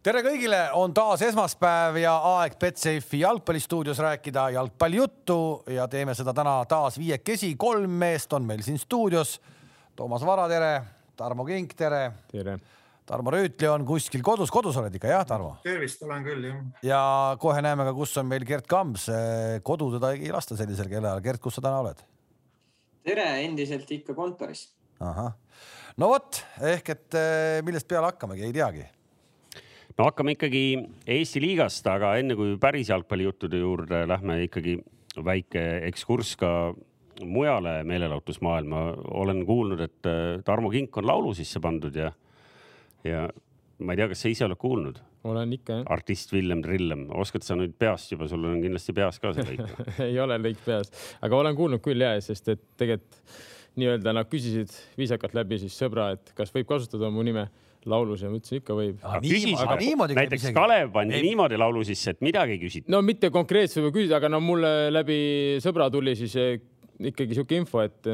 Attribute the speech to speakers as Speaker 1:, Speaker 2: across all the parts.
Speaker 1: tere kõigile, on taas esmaspäev ja aeg Betsafe'i jalgpallistuudios rääkida jalgpallijuttu ja teeme seda täna taas viiekesi. kolm meest on meil siin stuudios. Toomas Vara, tere. Tarmo Kink, tere.
Speaker 2: tere.
Speaker 1: Tarmo Rüütli on kuskil kodus, kodus oled ikka jah, Tarmo?
Speaker 3: tervist, olen küll jah.
Speaker 1: ja kohe näeme ka, kus on meil Gerd Kams. kodu teda ei lasta sellisel kellaajal. Gerd, kus sa täna oled?
Speaker 4: tere, endiselt ikka kontoris.
Speaker 1: ahah, no vot ehk et eh, millest peale hakkamegi, ei teagi
Speaker 2: no hakkame ikkagi Eesti liigast, aga enne kui päris jalgpallijuttude juurde lähme ikkagi väike ekskurss ka mujale meelelahutusmaailma. olen kuulnud, et äh, Tarmo Kink on laulu sisse pandud ja, ja ma ei tea, kas sa ise oled kuulnud?
Speaker 5: olen ikka jah.
Speaker 2: artist Villem Trillem, oskad sa nüüd peast juba, sul on kindlasti peas ka see lõik
Speaker 5: ei ole lõik peas, aga olen kuulnud küll ja, sest et tegelikult nii-öelda nad küsisid viisakalt läbi siis sõbra, et kas võib kasutada mu nime laulus ja ma ütlesin ikka võib.
Speaker 2: näiteks Kalev pandi ei... niimoodi laulu sisse, et midagi ei küsitud.
Speaker 5: no mitte konkreetselt võib küsida, aga no mulle läbi sõbra tuli siis eh, ikkagi sihuke info, et,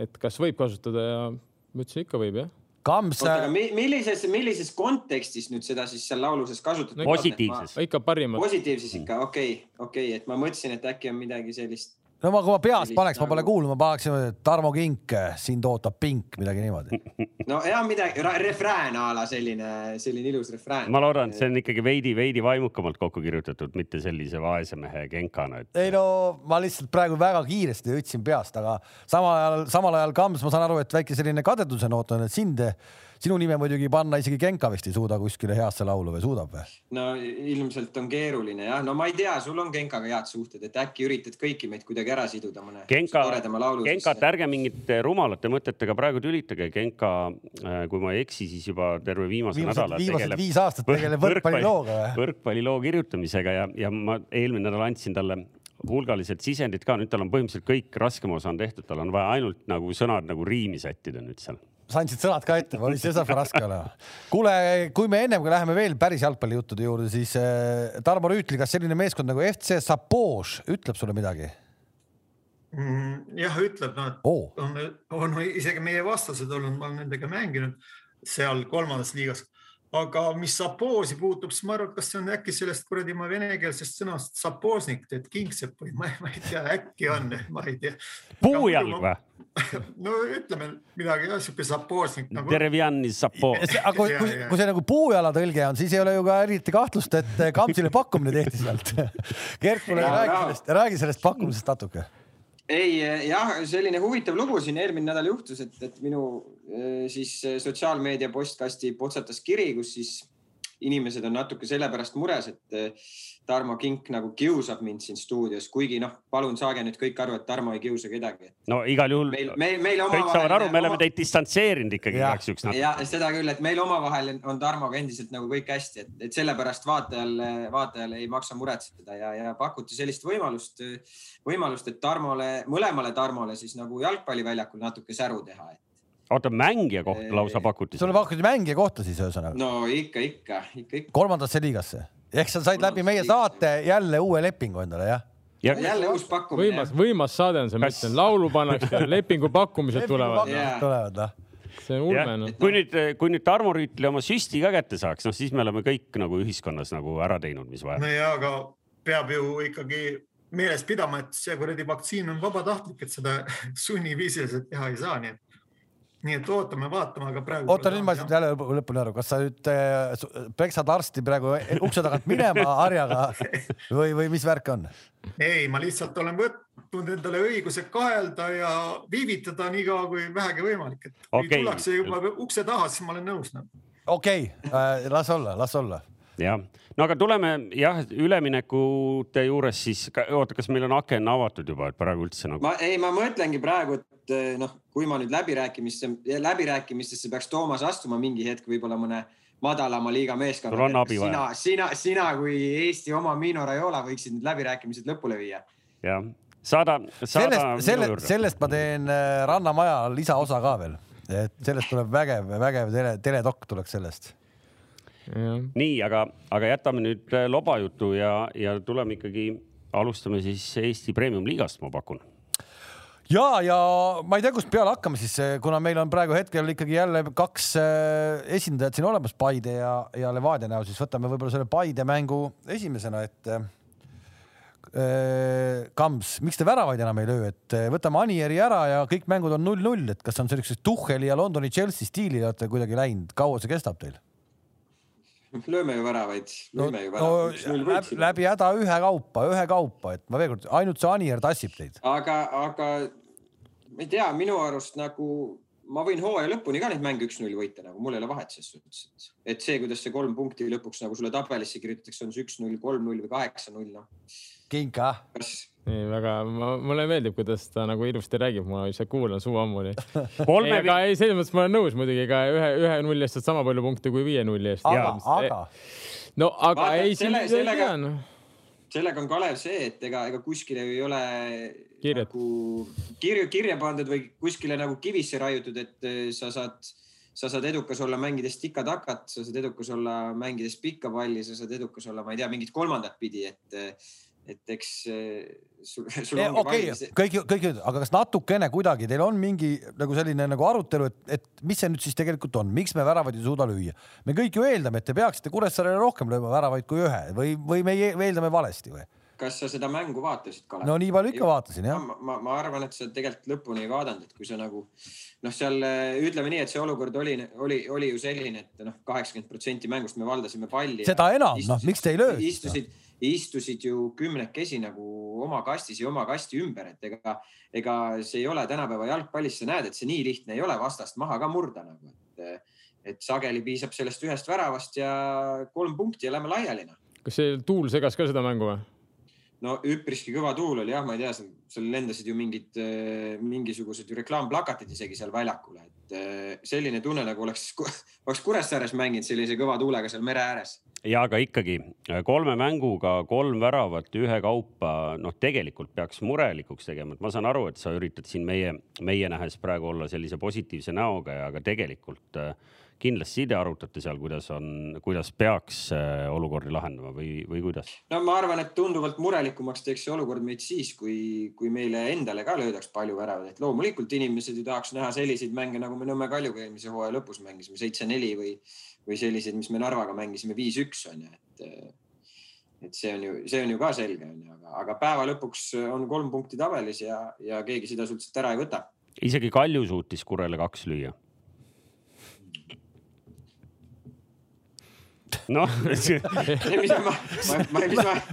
Speaker 5: et kas võib kasutada ja ma ütlesin ikka võib jah
Speaker 1: Kamps.
Speaker 4: millises, millises kontekstis nüüd seda siis seal lauluses kasutatud?
Speaker 2: positiivses.
Speaker 5: ikka parimat.
Speaker 4: positiivses ikka, okei okay,, okei okay., et ma mõtlesin, et äkki on midagi sellist
Speaker 1: no ma, kui ma peast paneks, ma pole kuulnud, ma paneksin Tarmo Kink, sind ootab pink, midagi niimoodi.
Speaker 4: no ja midagi, refrään a la selline, selline ilus refrään.
Speaker 2: ma loodan, et see on ikkagi veidi, veidi vaimukamalt kokku kirjutatud, mitte sellise vaese mehe kenkana et....
Speaker 1: ei no ma lihtsalt praegu väga kiiresti ütlesin peast, aga samal ajal, samal ajal Kams, ma saan aru, et väike selline kadeduse noot on, et sind sinu nime muidugi panna isegi Genka vist ei suuda kuskile heasse laulu või suudab või?
Speaker 4: no ilmselt on keeruline jah, no ma ei tea, sul on Genkaga head suhted, et äkki üritad kõiki meid kuidagi ära siduda mõne
Speaker 2: Genka, toredama laulu. Genkat ärge mingite rumalate mõtetega praegu tülitage, Genka, äh, kui ma ei eksi, siis juba terve viimase
Speaker 1: viimased,
Speaker 2: nädala.
Speaker 1: viimased viis aastat tegeleb võrkpallilooga või?
Speaker 2: võrkpalliloo kirjutamisega ja, ja ma eelmine nädal andsin talle hulgaliselt sisendit ka, nüüd tal on põhimõtteliselt kõik raskem osa on tehtud, tal on vaja ainult nagu sõnad nagu riimi sättida nüüd seal
Speaker 1: sa andsid sõnad ka ette, oli see saab raske olema. kuule, kui me ennem kui läheme veel päris jalgpallijuttude juurde, siis äh, Tarmo Rüütli, kas selline meeskond nagu FC Sapož ütleb sulle midagi?
Speaker 3: Mm, jah, ütleb, nad oh. on, on isegi meie vastased olnud, ma olen nendega mänginud seal kolmandas liigas aga mis sapoosi puutub, siis ma arvan, et kas see on äkki sellest kuradi ma venekeelsest sõnast sapoosnik, et kingsepp või ma, ma ei tea, äkki on, ma ei tea.
Speaker 2: puujalg või?
Speaker 3: no ütleme midagi jah, sihuke sapoosnik nagu....
Speaker 2: Derevjanni sapoo.
Speaker 1: aga kui, kui, kui see nagu puujala tõlge on, siis ei ole ju ka eriti kahtlust, et Kamsile pakkumine tehti sealt. Gert, kuule räägi sellest, räägi sellest pakkumisest natuke
Speaker 4: ei jah, selline huvitav lugu siin eelmine nädal juhtus, et, et minu eh, siis eh, sotsiaalmeedia postkasti potsatas kiri, kus siis inimesed on natuke sellepärast mures, et eh, Tarmo Kink nagu kiusab mind siin stuudios, kuigi noh, palun saage nüüd kõik aru, et Tarmo ei kiusa kedagi.
Speaker 2: no igal juhul
Speaker 4: meil, meil, meil
Speaker 2: kõik saavad aru, me oleme teid distantseerinud ikkagi igaks juhuks.
Speaker 4: ja seda küll, et meil omavahel on Tarmoga endiselt nagu kõik hästi, et, et sellepärast vaatajal, vaatajal ei maksa muretseda ja, ja pakuti sellist võimalust, võimalust, et Tarmole, mõlemale Tarmole siis nagu jalgpalliväljakul natuke säru teha, et
Speaker 2: oota, mängija kohta lausa pakuti?
Speaker 1: sulle pakuti mängija kohta siis ühesõnaga?
Speaker 4: no ikka, ikka, ikka, ikka.
Speaker 1: kolmandasse liigasse? Ehk sa said läbi meie saate jälle uue lepingu endale, jah?
Speaker 4: ja jälle uus pakkumine.
Speaker 5: võimas, võimas saade on see, ma ütlen, laulu pannakse, lepingu pakkumised tulevad.
Speaker 1: tulevad, noh
Speaker 5: see on ulme noh.
Speaker 2: kui nüüd, kui nüüd Tarmo Rüütli oma süsti ka kätte saaks, noh siis me oleme kõik nagu ühiskonnas nagu ära teinud, mis vaja.
Speaker 3: no ja, aga peab ju ikkagi meeles pidama, et see kuradi vaktsiin on vabatahtlik, et seda sunniviisiliselt teha ei saa, nii et nii et ootame-vaatame, aga praegu.
Speaker 1: oota, nüüd ma ei saanud jälle lõpuni aru, kas sa nüüd äh, peksad arsti praegu ukse tagant minema harjaga või, või mis värk on?
Speaker 3: ei, ma lihtsalt olen võtnud endale õiguse kahelda ja viivitada nii kaua kui vähegi võimalik, et okay. kui tullakse juba ukse taha, siis ma olen nõus no..
Speaker 1: okei okay. äh,, las olla, las olla
Speaker 2: jah, no aga tuleme jah, üleminekute juures siis, oota, kas meil on aken avatud juba, et praegu üldse nagu?
Speaker 4: ma ei, ma mõtlengi praegu, et eh, noh, kui ma nüüd läbirääkimisse, läbirääkimistesse peaks Toomas astuma mingi hetk võib-olla mõne madalama liiga meeskonnaga. sina, sina, sina kui Eesti oma Mino Raiola võiksid need läbirääkimised lõpule viia.
Speaker 2: jah, saada, saada.
Speaker 1: sellest, sellest, sellest ma teen eh, Rannamaja lisaosa ka veel, et sellest tuleb vägev, vägev tele, teledokk tuleks sellest.
Speaker 2: Nii, aga, aga jätame nüüd eh, lobajutu ja, ja tuleme ikkagi, alustame siis Eesti Premium-liigast, ma pakun
Speaker 1: ja, ja ma ei tea, kust peale hakkame siis, kuna meil on praegu hetkel ikkagi jälle kaks äh, esindajat siin olemas, Paide ja, ja Levadia näol, siis võtame võib-olla selle Paide mängu esimesena, et äh, Kams, miks te väravaid enam ei löö, et äh, võtame Anieri ära ja kõik mängud on null-null, et kas on selliseks Tuhheli ja Londoni Chelsea stiili olete kuidagi läinud, kaua see kestab teil?
Speaker 4: lööme ju väravaid, lööme
Speaker 1: no, ju väravaid no,. läbi, läbi häda ühekaupa, ühekaupa, et ma veel kord, ainult see Anier tassib teid.
Speaker 4: aga, aga ma ei tea, minu arust nagu ma võin hooaja lõpuni ka neid mänge üks-null võita, nagu mul ei ole vahet ses suhtes, et, see, kuidas see kolm punkti lõpuks nagu sulle tabelisse kirjutatakse, on see üks-null, kolm-null või kaheksa-null, noh.
Speaker 1: kinka.
Speaker 5: nii väga, mulle meeldib, kuidas ta nagu ilusti räägib, ma lihtsalt kuulan suu ammuli Kolme... aga ei, selles mõttes ma olen nõus muidugi ka ühe, ühe nulli eest saad sama palju punkte kui viie nulli eest.
Speaker 1: aga, aga.
Speaker 5: no aga
Speaker 4: Vaata,
Speaker 5: ei,
Speaker 4: selle, sellega, no. Sellega on Kalev see, et ega, ega kuskile ei ole
Speaker 5: Kirjad.
Speaker 4: nagu kirju, kirja pandud või kuskile nagu kivisse raiutud, et eh, sa saad sa saad edukas olla mängides tikatakat, sa saad edukas olla mängides pikka palli, sa saad edukas olla, ma ei tea, mingit kolmandat pidi, et et eks sul, sul
Speaker 1: ongi okay, valmis. kõik, kõik, aga kas natukene kuidagi teil on mingi nagu selline nagu arutelu, et, et mis see nüüd siis tegelikult on, miks me väravaid ei suuda lüüa? me kõik ju eeldame, et te peaksite Kuressaarele rohkem lööma väravaid kui ühe või, või me eeldame valesti või?
Speaker 4: kas sa seda mängu vaatasid, Kalev?
Speaker 1: no nii palju ikka vaatasin jah.
Speaker 4: ma, ma, ma arvan, et sa tegelikult lõpuni ei vaadanud, et kui sa nagu noh, seal ütleme nii, et see olukord oli, oli, oli ju selline, et noh, kaheksakümmend protsenti mängust me valdasime palli.
Speaker 1: seda enam, noh, miks te ei löö?
Speaker 4: istusid, istusid ju kümnekesi nagu oma kastis ja oma kasti ümber, et ega, ega see ei ole tänapäeva jalgpallis, sa näed, et see nii lihtne ei ole vastast maha ka murda nagu, et, et sageli piisab sellest ühest väravast ja kolm punkti ja lähme laiali. Noh.
Speaker 5: kas see tuul segas ka seda mängu või?
Speaker 4: no üpriski kõva tuul oli jah, ma ei tea, seal lendasid ju mingid, mingisugused ju reklaamplakatid isegi seal väljakul, et äh, selline tunne nagu oleks, oleks Kuressaares mänginud sellise kõva tuulega seal mere ääres.
Speaker 2: ja aga ikkagi kolme mänguga kolm väravat ühekaupa, noh, tegelikult peaks murelikuks tegema, et ma saan aru, et sa üritad siin meie, meie nähes praegu olla sellise positiivse näoga ja, aga tegelikult äh, kindlasti te arutate seal, kuidas on, kuidas peaks äh, olukordi lahendama või, või kuidas?
Speaker 4: no ma arvan, et tunduvalt murelikumaks teeks see olukord meid siis, kui, kui meile endale ka löödaks palju väravaid, et loomulikult inimesed ju tahaks näha selliseid mänge, nagu me Nõmme Kaljuga eelmise hooaja lõpus mängisime, seitse-neli või, või selliseid, mis me Narvaga mängisime viis-üks on ju, et et see on ju, see on ju ka selge, on ju, aga, aga päeva lõpuks on kolm punkti tabelis ja, ja keegi seda sult ära ei võta.
Speaker 2: isegi Kalju suutis Kurele kaks lüüa noh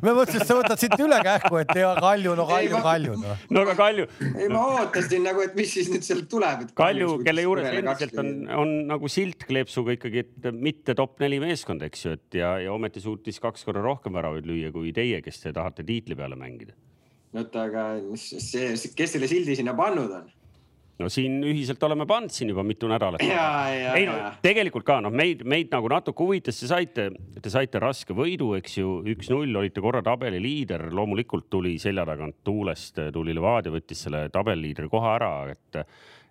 Speaker 1: me mõtlesime, et sa võtad siit ülekähku, et ja Kalju, no Kalju, Kalju no..
Speaker 2: no aga Kalju.
Speaker 4: ei, ma ootasin nagu, et mis siis nüüd sealt tuleb.
Speaker 2: Kalju, kelle juures endiselt on, on nagu silt kleepsuga ikkagi, et mitte top neli meeskond, eks ju, et ja, ja ometi suutis kaks korda rohkem väravaid lüüa kui teie, kes te tahate tiitli peale mängida.
Speaker 4: oota, aga see, kes selle sildi sinna pannud on?
Speaker 2: No siin ühiselt oleme pannud siin juba mitu nädalat.
Speaker 4: ei
Speaker 2: no tegelikult ka noh, meid, meid nagu natuke huvitas, te saite, te saite raske võidu, eks ju, üks-null olite korra tabeli liider, loomulikult tuli selja tagant tuulest, tuli Levadia, võttis selle tabeliliidri koha ära, et,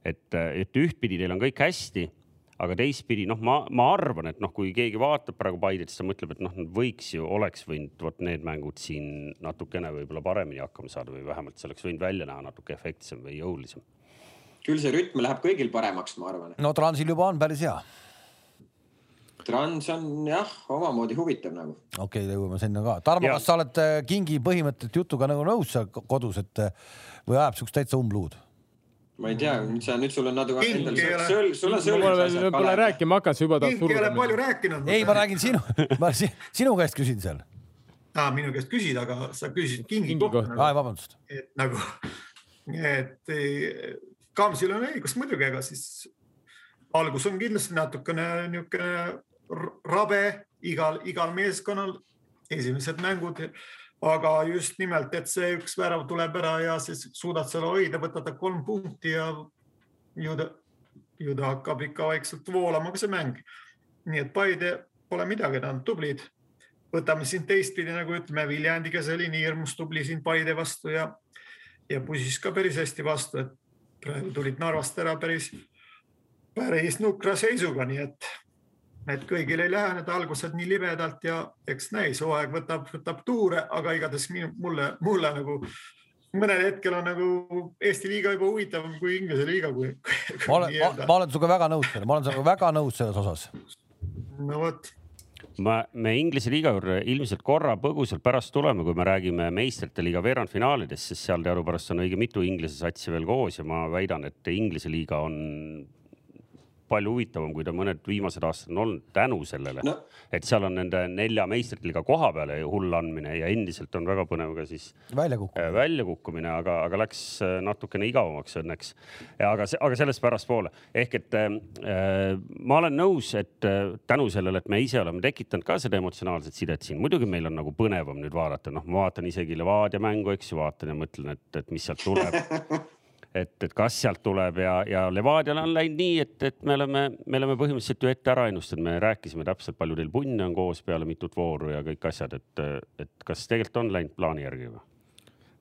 Speaker 2: et, et ühtpidi teil on kõik hästi aga teistpidi noh, ma, ma arvan, et noh, kui keegi vaatab praegu Paidet, siis ta mõtleb, et noh, võiks ju, oleks võinud vot need mängud siin natukene võib-olla paremini hakkama saada või vähemalt see oleks võinud välja näha natuke efektsem või jõulisem
Speaker 4: küll see rütm läheb kõigil paremaks, ma arvan.
Speaker 1: no Transil juba on päris hea.
Speaker 4: Trans on jah, omamoodi huvitav nagu.
Speaker 1: okei okay,, jõuame sinna ka. Tarmo, kas sa oled äh, Kingi põhimõtted jutuga nagu nõus seal kodus, et äh, või ajab siukest täitsa umbluud?
Speaker 4: ma ei tea, nüüd sa, nüüd sul on natuke endal sõl, sul on sõl.
Speaker 5: Pole rääkima hakanud, sa juba
Speaker 3: tahad suruda. Ei ole palju rääkinud.
Speaker 1: ei, ma räägin sinu, ma sinu käest küsin seal.
Speaker 3: aa, minu käest küsid, aga sa küsisid Kingi,
Speaker 1: Kingi kohta. aa, vabandust.
Speaker 3: et nagu, et Kamsil on õigus muidugi, ega siis algus on kindlasti natukene niisugune rabe igal, igal meeskonnal, esimesed mängud, aga just nimelt, et see üks värav tuleb ära ja siis suudad selle hoida, võtad kolm punkti ja ju ta, ju ta hakkab ikka vaikselt voolama ka see mäng. nii et Paide pole midagi, nad on tublid. võtame siin teistpidi, nagu ütleme, Viljandi, kes oli nii hirmus tubli siin Paide vastu ja, ja pusis ka päris hästi vastu, et praegu tulid Narvast ära päris, päris nukra seisuga, nii et, et kõigil ei lähe need algused nii libedalt ja eks näis, hooaeg võtab, võtab tuure, aga igatahes mulle, mulle nagu mõnel hetkel on nagu Eesti liiga juba huvitavam kui Inglise liiga, kui,
Speaker 1: kui. ma olen, ma, ma olen sinuga väga nõus, ma olen sinuga väga nõus selles osas.
Speaker 3: no vot
Speaker 2: ma, me Inglise liiga juurde ilmselt korra põgusalt pärast tuleme, kui me räägime meistrite liiga veerandfinaalidest, sest seal teadupärast on õige mitu Inglise satsi veel koos ja ma väidan, et Inglise liiga on palju huvitavam, kui ta mõned viimased aastad on olnud tänu sellele no., et seal on nende nelja meistriliiga koha peale hull andmine ja endiselt on väga põnev ka siis
Speaker 1: väljakukkumine,
Speaker 2: äh, väljakukkumine, aga, aga läks äh, natukene igavamaks õnneks. aga, aga sellest pärastpoole ehk et äh, ma olen nõus, et äh, tänu sellele, et me ise oleme tekitanud ka seda emotsionaalset sidet siin, muidugi meil on nagu põnevam nüüd vaadata, noh, ma vaatan isegi Levadia mängu, eks ju, vaatan ja mõtlen, et, et mis sealt tuleb et, et kas sealt tuleb ja, ja Levadial on läinud nii, et, et me oleme, me oleme põhimõtteliselt ju ette ära ennustanud, me rääkisime täpselt, palju teil punne on koos peale mitut vooru ja kõik asjad, et, et kas tegelikult on läinud plaani järgi või?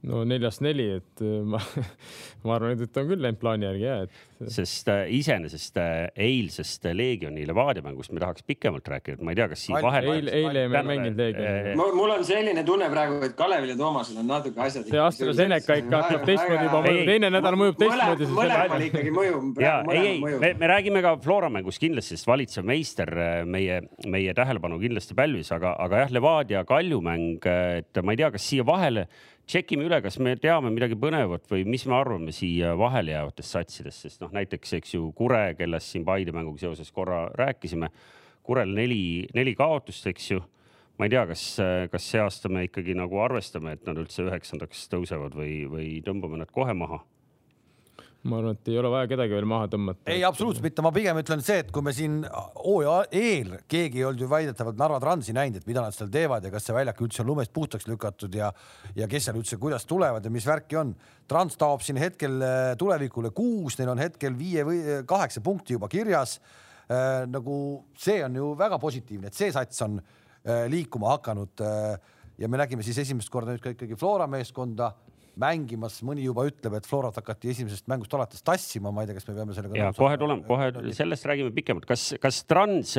Speaker 5: No neljast neli, et äh, ma, ma arvan, et on küll läinud plaani järgi ja et.
Speaker 2: sest äh, iseenesest äh, eilsest Leegioni Levadia mängust me tahaks pikemalt rääkida, et ma ei tea, kas siin vahel.
Speaker 5: eile, eile ei mänginud Leegioni.
Speaker 4: mul on selline tunne praegu, et Kalevil ja Toomasel on natuke asjad.
Speaker 5: see AstraZeneca ikka hakkab teistmoodi juba mõjuma, teine nädal mõjub teistmoodi.
Speaker 4: mõlemal ikkagi mõjub.
Speaker 2: ja ei, ei, me, me räägime ka Flora mängust kindlasti, sest valitsev meister meie, meie tähelepanu kindlasti pälvis, aga, aga jah, Levadia Kalju mäng, et ma ei tea, kas siia vahele tšekime üle, kas me teame midagi põnevat või mis me arvame siia vahele jäävatest satsidest, sest noh, näiteks eks ju Kure, kellest siin Paide mänguga seoses korra rääkisime. Kurel neli, neli kaotust, eks ju. ma ei tea, kas, kas see aasta me ikkagi nagu arvestame, et nad üldse üheksandaks tõusevad või, või tõmbame nad kohe maha
Speaker 5: ma arvan, et ei ole vaja kedagi veel maha tõmmata.
Speaker 1: ei, absoluutselt mitte, ma pigem ütlen see, et kui me siin hooaja eel keegi ei olnud ju väidetavalt Narva Transi näinud, et mida nad seal teevad ja kas see väljak üldse on lumest puhtaks lükatud ja ja kes seal üldse, kuidas tulevad ja mis värki on. Trans taob siin hetkel äh, tulevikule kuus, neil on hetkel viie või äh, kaheksa punkti juba kirjas äh,. nagu see on ju väga positiivne, et see sats on äh, liikuma hakanud äh, ja me nägime siis esimest korda nüüd ka ikkagi Flora meeskonda mängimas, mõni juba ütleb, et Florat hakati esimesest mängust alates tassima, ma ei tea, kas me peame sellega.
Speaker 2: ja kohe tuleme, kohe sellest räägime pikemalt, kas, kas Trans,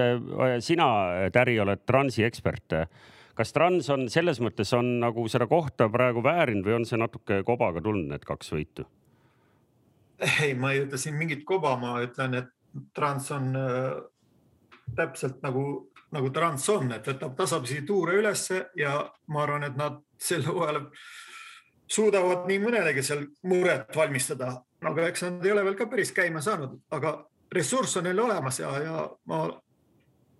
Speaker 2: sina, Täri, oled Transi ekspert. kas Trans on selles mõttes on nagu seda kohta praegu väärinud või on see natuke kobaga tulnud, need kaks võitu?
Speaker 3: ei, ma ei ütle siin mingit koba, ma ütlen, et Trans on äh, täpselt nagu, nagu Trans on, et võtab tasapisi tuure ülesse ja ma arvan, et nad sel hooajal suudavad nii mõnelegi seal muret valmistada, aga eks nad ei ole veel ka päris käima saanud, aga ressurss on neil olemas ja, ja ma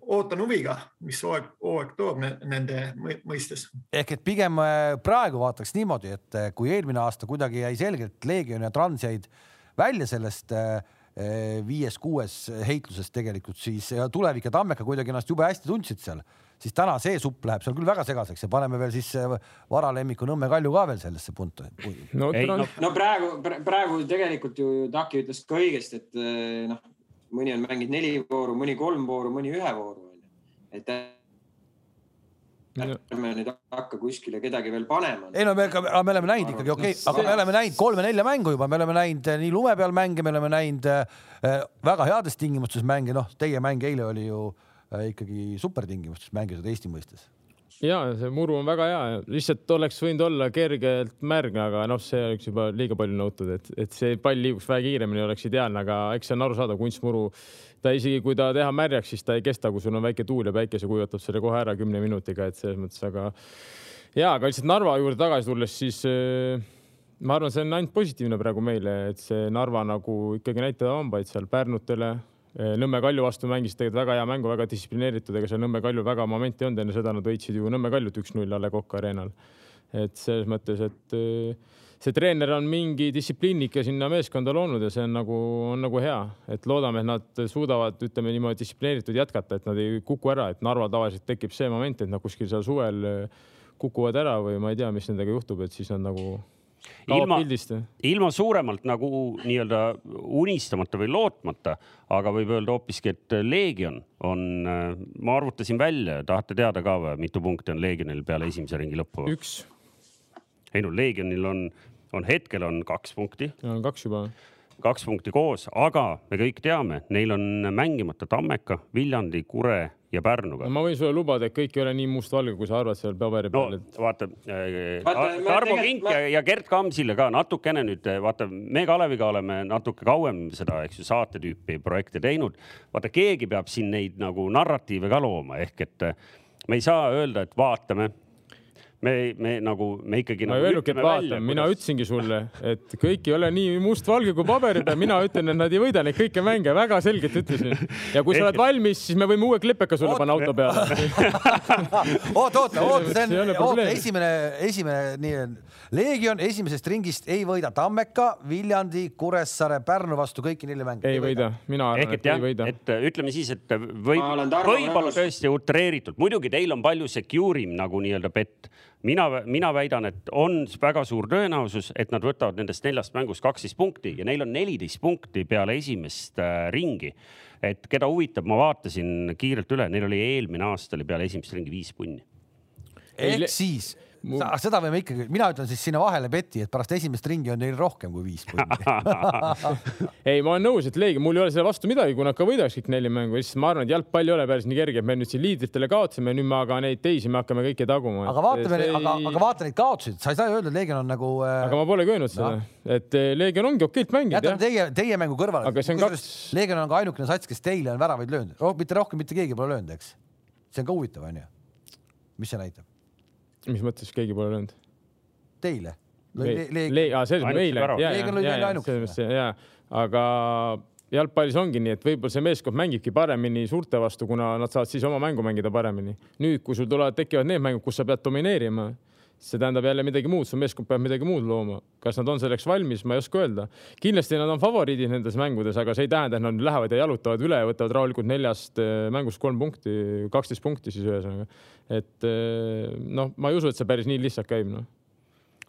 Speaker 3: ootan huviga, mis hooaeg, hooaeg toob nende mõistes.
Speaker 1: ehk et pigem äh, praegu vaataks niimoodi, et äh, kui eelmine aasta kuidagi jäi selgelt Leegion ja Trans jäid välja sellest äh, viies-kuues heitlusest tegelikult, siis Tulevik ja Tammeka kuidagi ennast jube hästi tundsid seal siis täna see supp läheb seal küll väga segaseks ja paneme veel siis äh, varalemmiku Nõmme Kalju ka veel sellesse punti.
Speaker 4: no, no, no praegu, praegu tegelikult ju Taki ütles ka õigesti, et äh, noh, mõni on mänginud neli vooru, mõni kolm vooru, mõni ühe vooru onju, et ärme nüüd hakka kuskile kedagi veel panema.
Speaker 1: ei no me, me oleme näinud ikkagi okei okay,, aga me oleme näinud kolme-nelja mängu juba, me oleme näinud äh, nii lume peal mänge, me oleme näinud äh, väga heades tingimustes mänge, noh, teie mäng eile oli ju Äh, ikkagi supertingimustes mängisid Eesti mõistes.
Speaker 5: Ja see muru on väga hea, lihtsalt oleks võinud olla kergelt märg, aga noh, see oleks juba liiga palju nõutud, et, et see pall liiguks vähe kiiremini, oleks ideaalne, aga eks see on arusaadav, kunstmuru. ta isegi kui ta teha märjaks, siis ta ei kesta, kui sul on väike tuul ja päikese kuivatab selle kohe ära kümne minutiga, et selles mõttes, aga ja, aga lihtsalt Narva juurde tagasi tulles, siis äh, ma arvan, see on ainult positiivne praegu meile, et see Narva nagu ikkagi näitab hambaid seal Pärnutele Nõmme Kalju vastu mängisid tegelikult väga hea mängu, väga distsiplineeritud, ega seal Nõmme Kalju väga momenti ei olnud, enne seda nad võitsid ju Nõmme Kaljut üks-null A Le Coq Arena'l. et selles mõttes, et eh, see treener on mingi distsipliini ikka sinna meeskonda loonud ja see on nagu, on nagu hea, et loodame, et nad suudavad, ütleme niimoodi distsiplineeritud jätkata, et nad ei kuku ära, et Narval tavaliselt tekib see moment, et nad kuskil seal suvel eh, kukuvad ära või ma ei tea, mis nendega juhtub, et siis nad nagu
Speaker 2: ilma, ilma suuremalt nagu nii-öelda unistamata või lootmata, aga võib öelda hoopiski, et Leegion on, ma arvutasin välja, tahate teada ka või, mitu punkti on Leegionil peale esimese ringi lõppu?
Speaker 5: üks.
Speaker 2: ei no Leegionil on, on hetkel on kaks punkti.
Speaker 5: on kaks juba
Speaker 2: kaks punkti koos, aga me kõik teame, neil on mängimata Tammeka, Viljandi, Kure, ja Pärnuga
Speaker 5: no,. ma võin sulle lubada, et kõik ei ole nii mustvalge, kui sa arvad seal paberi peal
Speaker 2: no,. vaata äh,, Tarmo Kink ma... ja, ja Gerd Kamsile ka natukene nüüd vaata, me Kaleviga oleme natuke kauem seda, eks ju, saate tüüpi projekte teinud. vaata, keegi peab siin neid nagu narratiive ka looma, ehk et me ei saa öelda, et vaatame me, me nagu, me ikkagi.
Speaker 5: ma nagu ei öelnudki, et vaatame, mina kuidas... ütlesingi sulle, et kõik ei ole nii mustvalge kui paberi peal, mina ütlen, et nad ei võida neid kõiki mänge, väga selgelt ütlesin. ja kui sa oled valmis, siis me võime uue klipeka sulle panna auto peale.
Speaker 1: oota, oota, oota, see on, oota, esimene, esimene nii, Leegion esimesest ringist ei võida Tammeka, Viljandi, Kuressaare, Pärnu vastu kõiki nelja mängu.
Speaker 5: ei võida, mina arvan,
Speaker 2: et ei võida. et ütleme siis, et võib, võib-olla tõesti utreeritult, muidugi teil on palju secure im nagu nii-öelda bett mina, mina väidan, et on väga suur tõenäosus, et nad võtavad nendest neljast mängust kaksteist punkti ja neil on neliteist punkti peale esimest äh, ringi. et keda huvitab, ma vaatasin kiirelt üle, neil oli eelmine aasta oli peale esimest ringi viis punni.
Speaker 1: ehk siis Mul... seda võime ikkagi, mina ütlen siis sinna vahele Betty, et pärast esimest ringi on neil rohkem kui viis punni
Speaker 5: ei, ma olen nõus, et Leegi, mul ei ole selle vastu midagi, kui nad ka võidaks kõik neli mängu, lihtsalt ma arvan, et jalgpall ei ole päris nii kerge, et me nüüd siin liidritele kaotasime, nüüd me aga neid teisi me hakkame kõiki taguma.
Speaker 1: aga vaatame, ei... aga, aga vaata neid kaotusi, sa ei saa ju öelda, et Leegion on nagu
Speaker 5: äh.... aga ma polegi öelnud seda no., et äh, Leegion ongi okeilt mänginud.
Speaker 1: jätame teie, teie mängu kõrvale.
Speaker 5: aga see on kaks.
Speaker 1: Leegion on ka ainukene sats, kes teile on väravaid löönud, mitte rohkem mitte keegi pole löönud, eks. see on ka huvitav, onju. mis see näitab?
Speaker 5: Mis mõttes keegi pole löönud?
Speaker 1: Teile?
Speaker 5: selles meile, ja, ja, ja, ja, aga jalgpallis ongi nii, et võib-olla see meeskond mängibki paremini suurte vastu, kuna nad saavad siis oma mängu mängida paremini. nüüd, kui sul tulevad, tekivad need mängud, kus sa pead domineerima, see tähendab jälle midagi muud, su meeskond peab midagi muud looma. kas nad on selleks valmis, ma ei oska öelda. kindlasti nad on favoriidid nendes mängudes, aga see ei tähenda, et nad lähevad ja jalutavad üle ja võtavad rahulikult neljast eh, mängust kolm punkti, kaksteist punkti siis ühesõnaga. et eh, noh, ma ei usu, et see päris nii lihtsalt käib, noh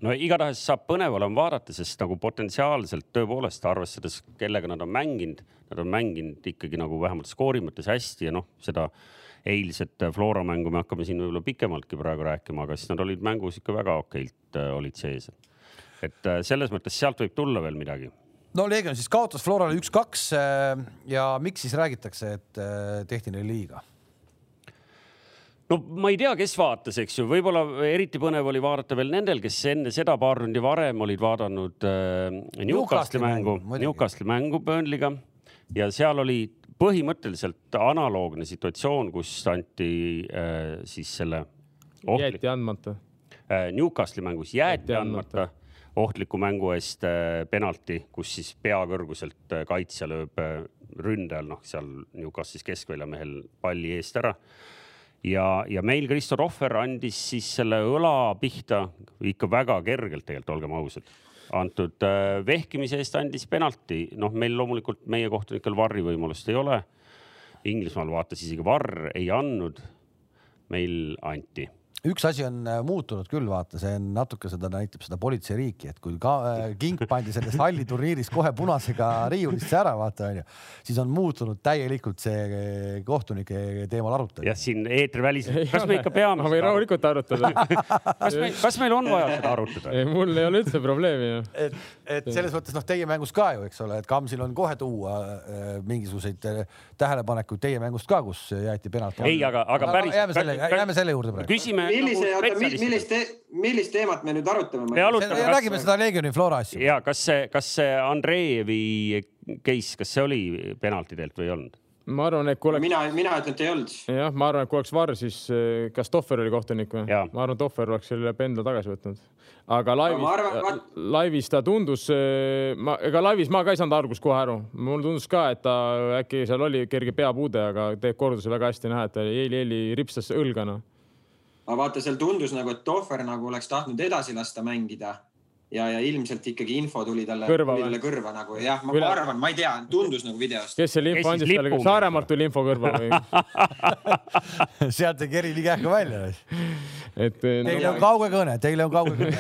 Speaker 2: no igatahes saab põnev olema vaadata, sest nagu potentsiaalselt tõepoolest arvestades, kellega nad on mänginud, nad on mänginud ikkagi nagu vähemalt skoori mõttes hästi ja noh, seda eilset Flora mängu me hakkame siin võib-olla pikemaltki praegu rääkima, aga siis nad olid mängus ikka väga okeilt äh, olid sees. et äh, selles mõttes sealt võib tulla veel midagi.
Speaker 1: No Leegion siis kaotas Florale üks-kaks äh, ja miks siis räägitakse, et tehti neile liiga?
Speaker 2: no ma ei tea, kes vaatas, eks ju, võib-olla eriti põnev oli vaadata veel nendel, kes enne seda paar rundi varem olid vaadanud äh, Newcastle'i mängu, Newcastle'i mängu Burnley'ga ja seal oli põhimõtteliselt analoogne situatsioon, kus anti äh, siis selle
Speaker 5: ohtlik.... jäeti andmata
Speaker 2: äh,. Newcastle'i mängus jäeti, jäeti andmata, andmata ohtliku mängu eest äh, penalti, kus siis pea kõrguselt äh, kaitsja lööb äh, ründajal, noh, seal Newcastle'is keskväljamehel palli eest ära ja, ja meil Kristo Rohver andis siis selle õla pihta ikka väga kergelt tegelikult, olgem ausad. Antud äh, vehkimise eest andis penalti, noh, meil loomulikult meie kohtunikel varri võimalust ei ole. Inglismaal vaatas isegi varr ei andnud. meil anti
Speaker 1: üks asi on äh, muutunud küll, vaata, see on natuke seda näitab seda politseiriiki, et kui ka äh, kink pandi sellest halliturniirist kohe punasega riiulisse ära, vaata onju, siis on muutunud täielikult see äh, kohtunike teemal arutamine.
Speaker 2: jah, siin eetriväliselt, kas me ikka peame?
Speaker 5: ma võin rahulikult arutada
Speaker 2: kas me, kas meil on vaja seda arutada?
Speaker 5: ei, mul ei ole üldse probleemi ju.
Speaker 1: et, et selles mõttes noh, teie mängus ka ju, eks ole, et Kamsil on kohe tuua mingisuguseid tähelepanekuid teie mängust ka, kus jäeti penalt.
Speaker 2: ei, aga, aga päris.
Speaker 1: jääme selle, jääme selle juurde praegu.
Speaker 2: küsime
Speaker 4: millise nagu, millist, millist teemat me nüüd arutame?
Speaker 1: me arutame, räägime seda Leegioni Flora asju.
Speaker 2: ja kas see, kas see Andreevi case, kas see oli penaltidelt või ei olnud?
Speaker 5: ma arvan, et kui oleks.
Speaker 4: mina, mina ütlen, et ei olnud.
Speaker 5: jah, ma arvan, et kui oleks Varr, siis eh, kas Tohver oli kohtunik või? ma arvan, Tohver oleks selle pendla tagasi võtnud. aga laivis, arvan, laivis ta tundus, eh, ma, ega laivis ma ka ei saanud algust kohe aru. mulle tundus ka, et ta äkki seal oli kerge peapuude, aga teeb korduse väga hästi näha, et ta eeli-eeli ripstas õlga noh
Speaker 4: aga vaata, seal tundus nagu, et Tohver nagu oleks tahtnud edasi lasta mängida ja, ja ilmselt ikkagi info tuli talle kõrva, tuli talle kõrva nagu jah, ma Üle... arvan, ma ei tea, tundus nagu videost.
Speaker 5: kes selle info andis talle, kas Saaremaalt tuli info kõrva või
Speaker 1: sealt ei keri nii kähku välja.
Speaker 5: et.
Speaker 1: Teil no, on kauge kõne, teil on kauge kõne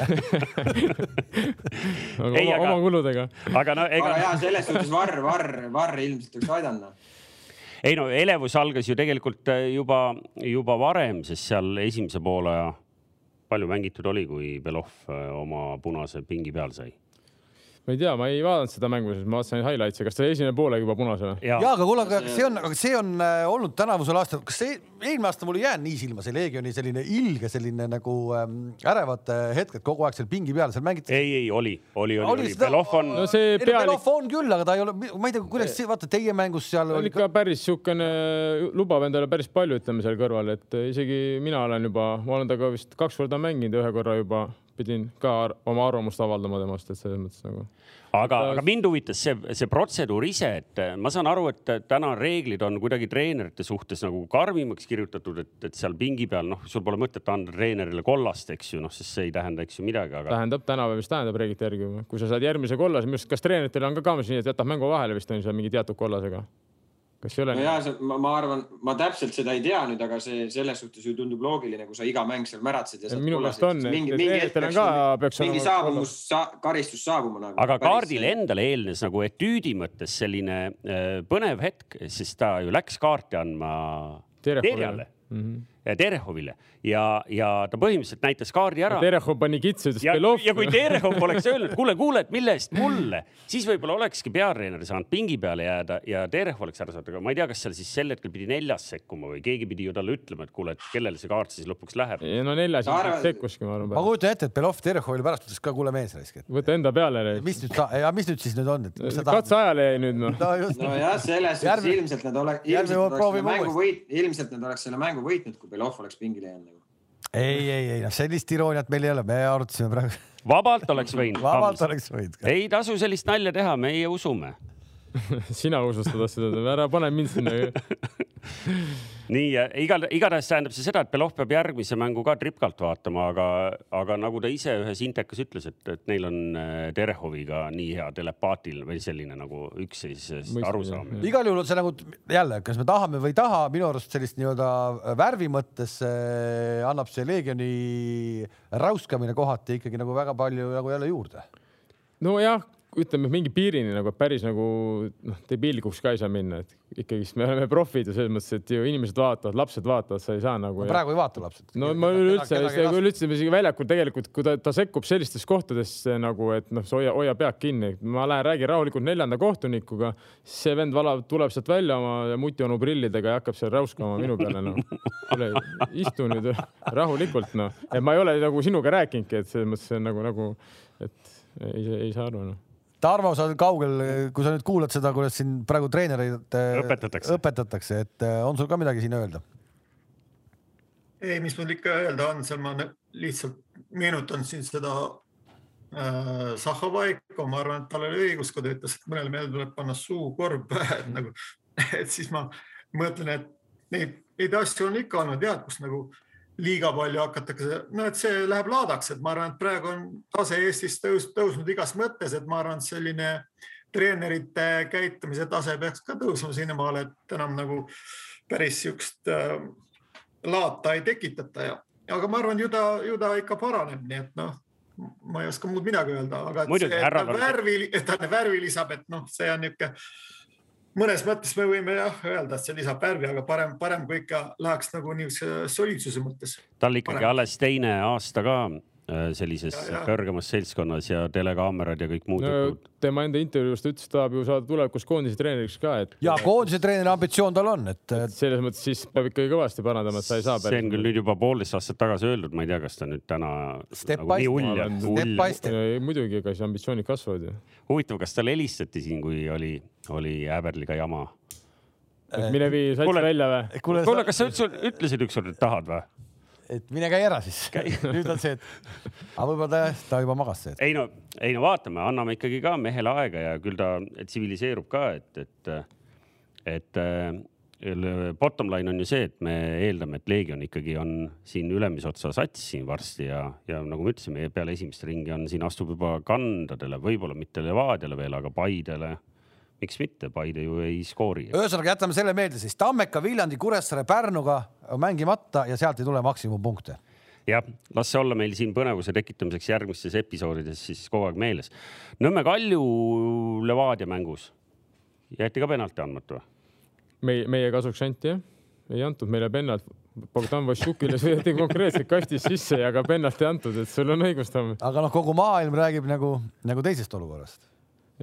Speaker 5: oma, oma kuludega.
Speaker 2: aga no ega.
Speaker 4: aga ja selles suhtes Varr, Varr, Varr ilmselt oleks aidanud
Speaker 2: ei no elevus algas ju tegelikult äh, juba, juba varem, sest seal esimese poole palju mängitud oli, kui Belov äh, oma punase pingi peal sai?
Speaker 5: Ma ei tea, ma ei vaadanud seda mängu, sest ma vaatasin highlights'e, kas ta esimene poole juba punas või?
Speaker 1: ja aga kuule, aga see on, aga see on äh, olnud tänavusel aastal, kas see eelmine aasta mul ei jäänud nii silma, see Leegioni selline ilge selline nagu ähm, ärevad hetked kogu aeg seal pingi peal, seal mängiti.
Speaker 2: ei, ei oli, oli, oli, oli. Belov on
Speaker 5: no. see pealik...
Speaker 1: Belov on küll, aga ta ei ole, ma ei tea, kuidas see, vaata teie mängus seal.
Speaker 5: oli ikka päris siukene, lubab endale päris palju, ütleme seal kõrval, et isegi mina olen juba, ma olen temaga vist kaks korda mänginud, ühe korra juba pidin ka oma arvamust avaldama temast, et selles mõttes nagu.
Speaker 2: aga, aga mind huvitas see, see protseduur ise, et ma saan aru, et täna reeglid on kuidagi treenerite suhtes nagu karmimaks kirjutatud, et, et seal pingi peal, noh, sul pole mõtet anda treenerile kollast, eks ju, noh, sest see ei tähenda, eks ju midagi, aga.
Speaker 5: tähendab tänapäeval, mis tähendab reeglite järgi, kui sa saad järgmise kollase, minu arust, kas treeneritel on ka kaamas nii, et jätab mängu vahele vist on seal mingi teatud kollasega kas ei ole?
Speaker 4: no jaa, ma, ma arvan, ma täpselt seda ei tea nüüd, aga see selles suhtes ju tundub loogiline, kui sa iga mäng seal märatsed ja.
Speaker 5: minu meelest on, et mingi, mingi hetk peaks, ka, peaks
Speaker 4: mingi saabumus sa,, karistus saabuma nagu.
Speaker 2: aga kaardile endale eelnes nagu etüüdi mõttes selline äh, põnev hetk, sest ta ju läks kaarti andma Terjale mm -hmm. Terehovile ja, ja ta põhimõtteliselt näitas kaardi ära.
Speaker 5: Terehov pani kitsa, ütles
Speaker 2: Belov. ja kui Terehov oleks öelnud, kuule, kuule, et mille eest mulle, siis võib-olla olekski peatreener saanud pingi peale jääda ja Terehov oleks ära saanud, aga ma ei tea, kas seal siis sel hetkel pidi neljas sekkuma või keegi pidi ju talle ütlema, et kuule, et kellele see kaart siis lõpuks läheb.
Speaker 5: no neljas arvan... sekkuski, ma arvan.
Speaker 1: ma kujutan ette, et Belov Terehovile pärast ütles ka, kuule mees raisk.
Speaker 5: võta enda peale.
Speaker 1: mis nüüd, ja mis nüüd siis nüüd on, et?
Speaker 5: katseajale jäi nüüd noh.
Speaker 4: nojah, selles suhtes ilmselt nad oleks, ilmselt nad oleks selle mängu võitnud, kui Belov oleks pingile jäänud nagu
Speaker 1: ei, ei, ei noh, sellist irooniat meil ei ole, me arutasime praegu.
Speaker 2: vabalt oleks võinud.
Speaker 1: vabalt oleks võinud.
Speaker 2: ei tasu sellist nalja teha, meie usume
Speaker 5: sina usustad seda, ära pane mind sinna
Speaker 2: nii igal, igatahes tähendab see seda, et Belov peab järgmise mängu ka tripkalt vaatama, aga, aga nagu ta ise ühes intekas ütles, et, et neil on äh, Terehoviga nii hea telepaatil või selline nagu üksteisest arusaam.
Speaker 1: igal juhul on see nagu jälle, kas me tahame või ei taha, minu arust sellist nii-öelda värvi mõttes äh, annab see Leegioni räuskamine kohati ikkagi nagu väga palju nagu jälle juurde
Speaker 5: nojah, ütleme mingi piirini nagu päris nagu noh, debiilikuks ka ei saa minna, et ikkagist me oleme profid ja selles mõttes, et ju inimesed vaatavad, lapsed vaatavad, sa ei saa nagu.
Speaker 1: praegu ei vaata lapsed.
Speaker 5: no ma üleüldse, üleüldse isegi väljakul tegelikult, kui ta, ta sekkub sellistes kohtades nagu, et noh, hoia, hoia pead kinni, ma lähen räägin rahulikult neljanda kohtunikuga, see vend valab, tuleb sealt välja oma mutionu prillidega ja hakkab seal räuskama minu peale noh. istu nüüd rahulikult noh, et ma ei ole nagu sinuga rääkinudki, et selles mõttes nagu, nagu, et ei, ei saa aru noh
Speaker 1: Tarmo, sa oled kaugel, kui sa nüüd kuulad seda, kuidas siin praegu treenereid
Speaker 2: äh, õpetatakse,
Speaker 1: õpetatakse, et äh, on sul ka midagi siin öelda?
Speaker 3: ei, mis mul ikka öelda on, seal ma lihtsalt meenutan siin seda äh, Zahhovaiko, ma arvan, et tal oli õigus, kui ta ütles, et mõnele mehele tuleb panna suukorv pähe, et nagu, et siis ma mõtlen, et neid, neid asju on ikka olnud jah, kus nagu äh, liiga palju hakatakse, no et see läheb laadaks, et ma arvan, et praegu on tase Eestis tõus, tõusnud igas mõttes, et ma arvan, et selline treenerite käitumise tase peaks ka tõusma sinnamaale, et enam nagu päris siukest äh, laata ei tekitata ja, aga ma arvan, ju ta, ju ta ikka paraneb, nii et noh, ma ei oska muud midagi öelda, aga värvi, et ta värvi lisab, et noh, see on niisugune mõnes mõttes me võime jah öelda, et see lisab värvi, aga parem, parem kui ikka läheks nagu niisuguse soliidsuse mõttes.
Speaker 2: tal ikkagi parem. alles teine aasta ka äh, sellises ja, ja. kõrgemas seltskonnas ja telekaamerad ja kõik muud
Speaker 5: no,. tema enda intervjuus ta ütles, et tahab ju saada tulevikus koondise treeneriks ka, et.
Speaker 1: ja koondise treeneri ambitsioon tal on, et.
Speaker 5: selles mõttes siis peab ikkagi kõvasti parandama, et sa ei saa.
Speaker 2: see on küll nüüd juba poolteist aastat tagasi öeldud, ma ei tea, kas ta nüüd täna.
Speaker 1: Nagu
Speaker 5: muidugi, ega siis ambitsioonid kasvavad ju.
Speaker 2: huvitav, kas talle helistati siin, kui oli oli Äberliga jama.
Speaker 5: mine vii sats välja või?
Speaker 2: kuule, kas sa üldse ütlesid ükskord, et tahad või?
Speaker 1: et mine käi ära siis nüüd on see, et aga võib-olla ta, ta juba magas see.
Speaker 2: ei no, ei no vaatame, anname ikkagi ka mehele aega ja küll ta tsiviliseerub ka, et, et, et bottom line on ju see, et me eeldame, et Leegion ikkagi on siin ülemise otsa sats siin varsti ja, ja nagu me ütlesime, peale esimest ringi on siin astub juba kandadele, võib-olla mitte Levadiale veel, aga Paidele miks mitte, Paide ju ei skoori.
Speaker 1: ühesõnaga jätame selle meelde siis Tammeka, Viljandi, Kuressaare, Pärnuga mängimata ja sealt ei tule maksimumpunkte.
Speaker 2: jah, las see olla meil siin põnevuse tekitamiseks järgmistes episoodides siis kogu aeg meeles. Nõmme Kalju Levadia mängus jäeti ka penalti andmata või?
Speaker 5: meie, meie kasuks anti jah, ei antud meile pennalt. Bogdan Vašukile sõideti konkreetselt kastis sisse ja ka pennalt ei antud, et sul on õigus, Tamm.
Speaker 1: aga noh, kogu maailm räägib nagu, nagu teisest olukorrast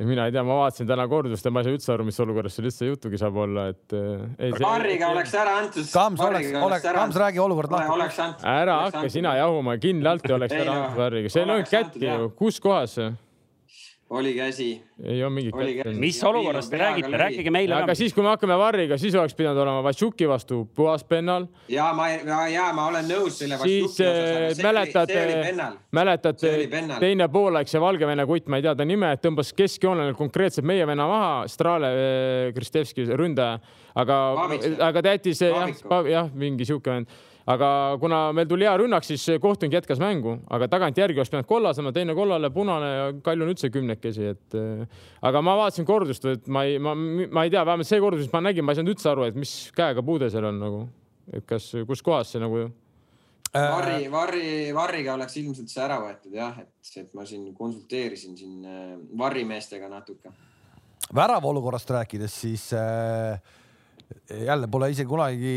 Speaker 5: mina ei tea, ma vaatasin täna kordust ja ma ei saa üldse aru, mis olukorras seal üldse juttugi saab olla, et
Speaker 4: ei, see.... Varriga oleks ära antud.
Speaker 1: Kams oleks, oleks, Kams räägi olukord
Speaker 5: lahti. ära hakka sina jahuma, kindlalt oleks ära antud Varriga, see ei olnud kätki ju, kus kohas see?
Speaker 4: Oli käsi.
Speaker 5: ei ole mingit
Speaker 2: mis olukorrast te räägite, rääkige meile.
Speaker 5: aga siis, kui me hakkame Varriga, siis oleks pidanud olema Vatšuki vastu puhas pennal.
Speaker 4: ja ma, ja ma olen nõus selle
Speaker 5: siis osas, mäletate, mäletate teine poolaeg see Valgevene kutt, ma ei tea ta nime, tõmbas keskjoonele konkreetselt meie venna maha, Strale eh, Kristevski ründaja, aga, aga ta jättis jah, jah, mingi sihuke vend aga kuna meil tuli hea rünnak, siis kohtunik jätkas mängu, aga tagantjärgi oleks pidanud kollasema, teine kollane, punane ja Kalju on üldse kümnekesi, et äh, aga ma vaatasin kordust, et ma ei, ma, ma ei tea, vähemalt see kordus, mis ma nägin, ma ei saanud üldse aru, et mis käega puude seal on nagu, et kas, kus kohas see nagu
Speaker 4: Varri, Varri, Varriga oleks ilmselt see ära võetud jah, et, et ma siin konsulteerisin siin äh, Varri meestega natuke.
Speaker 1: värava olukorrast rääkides, siis äh, jälle pole isegi kunagi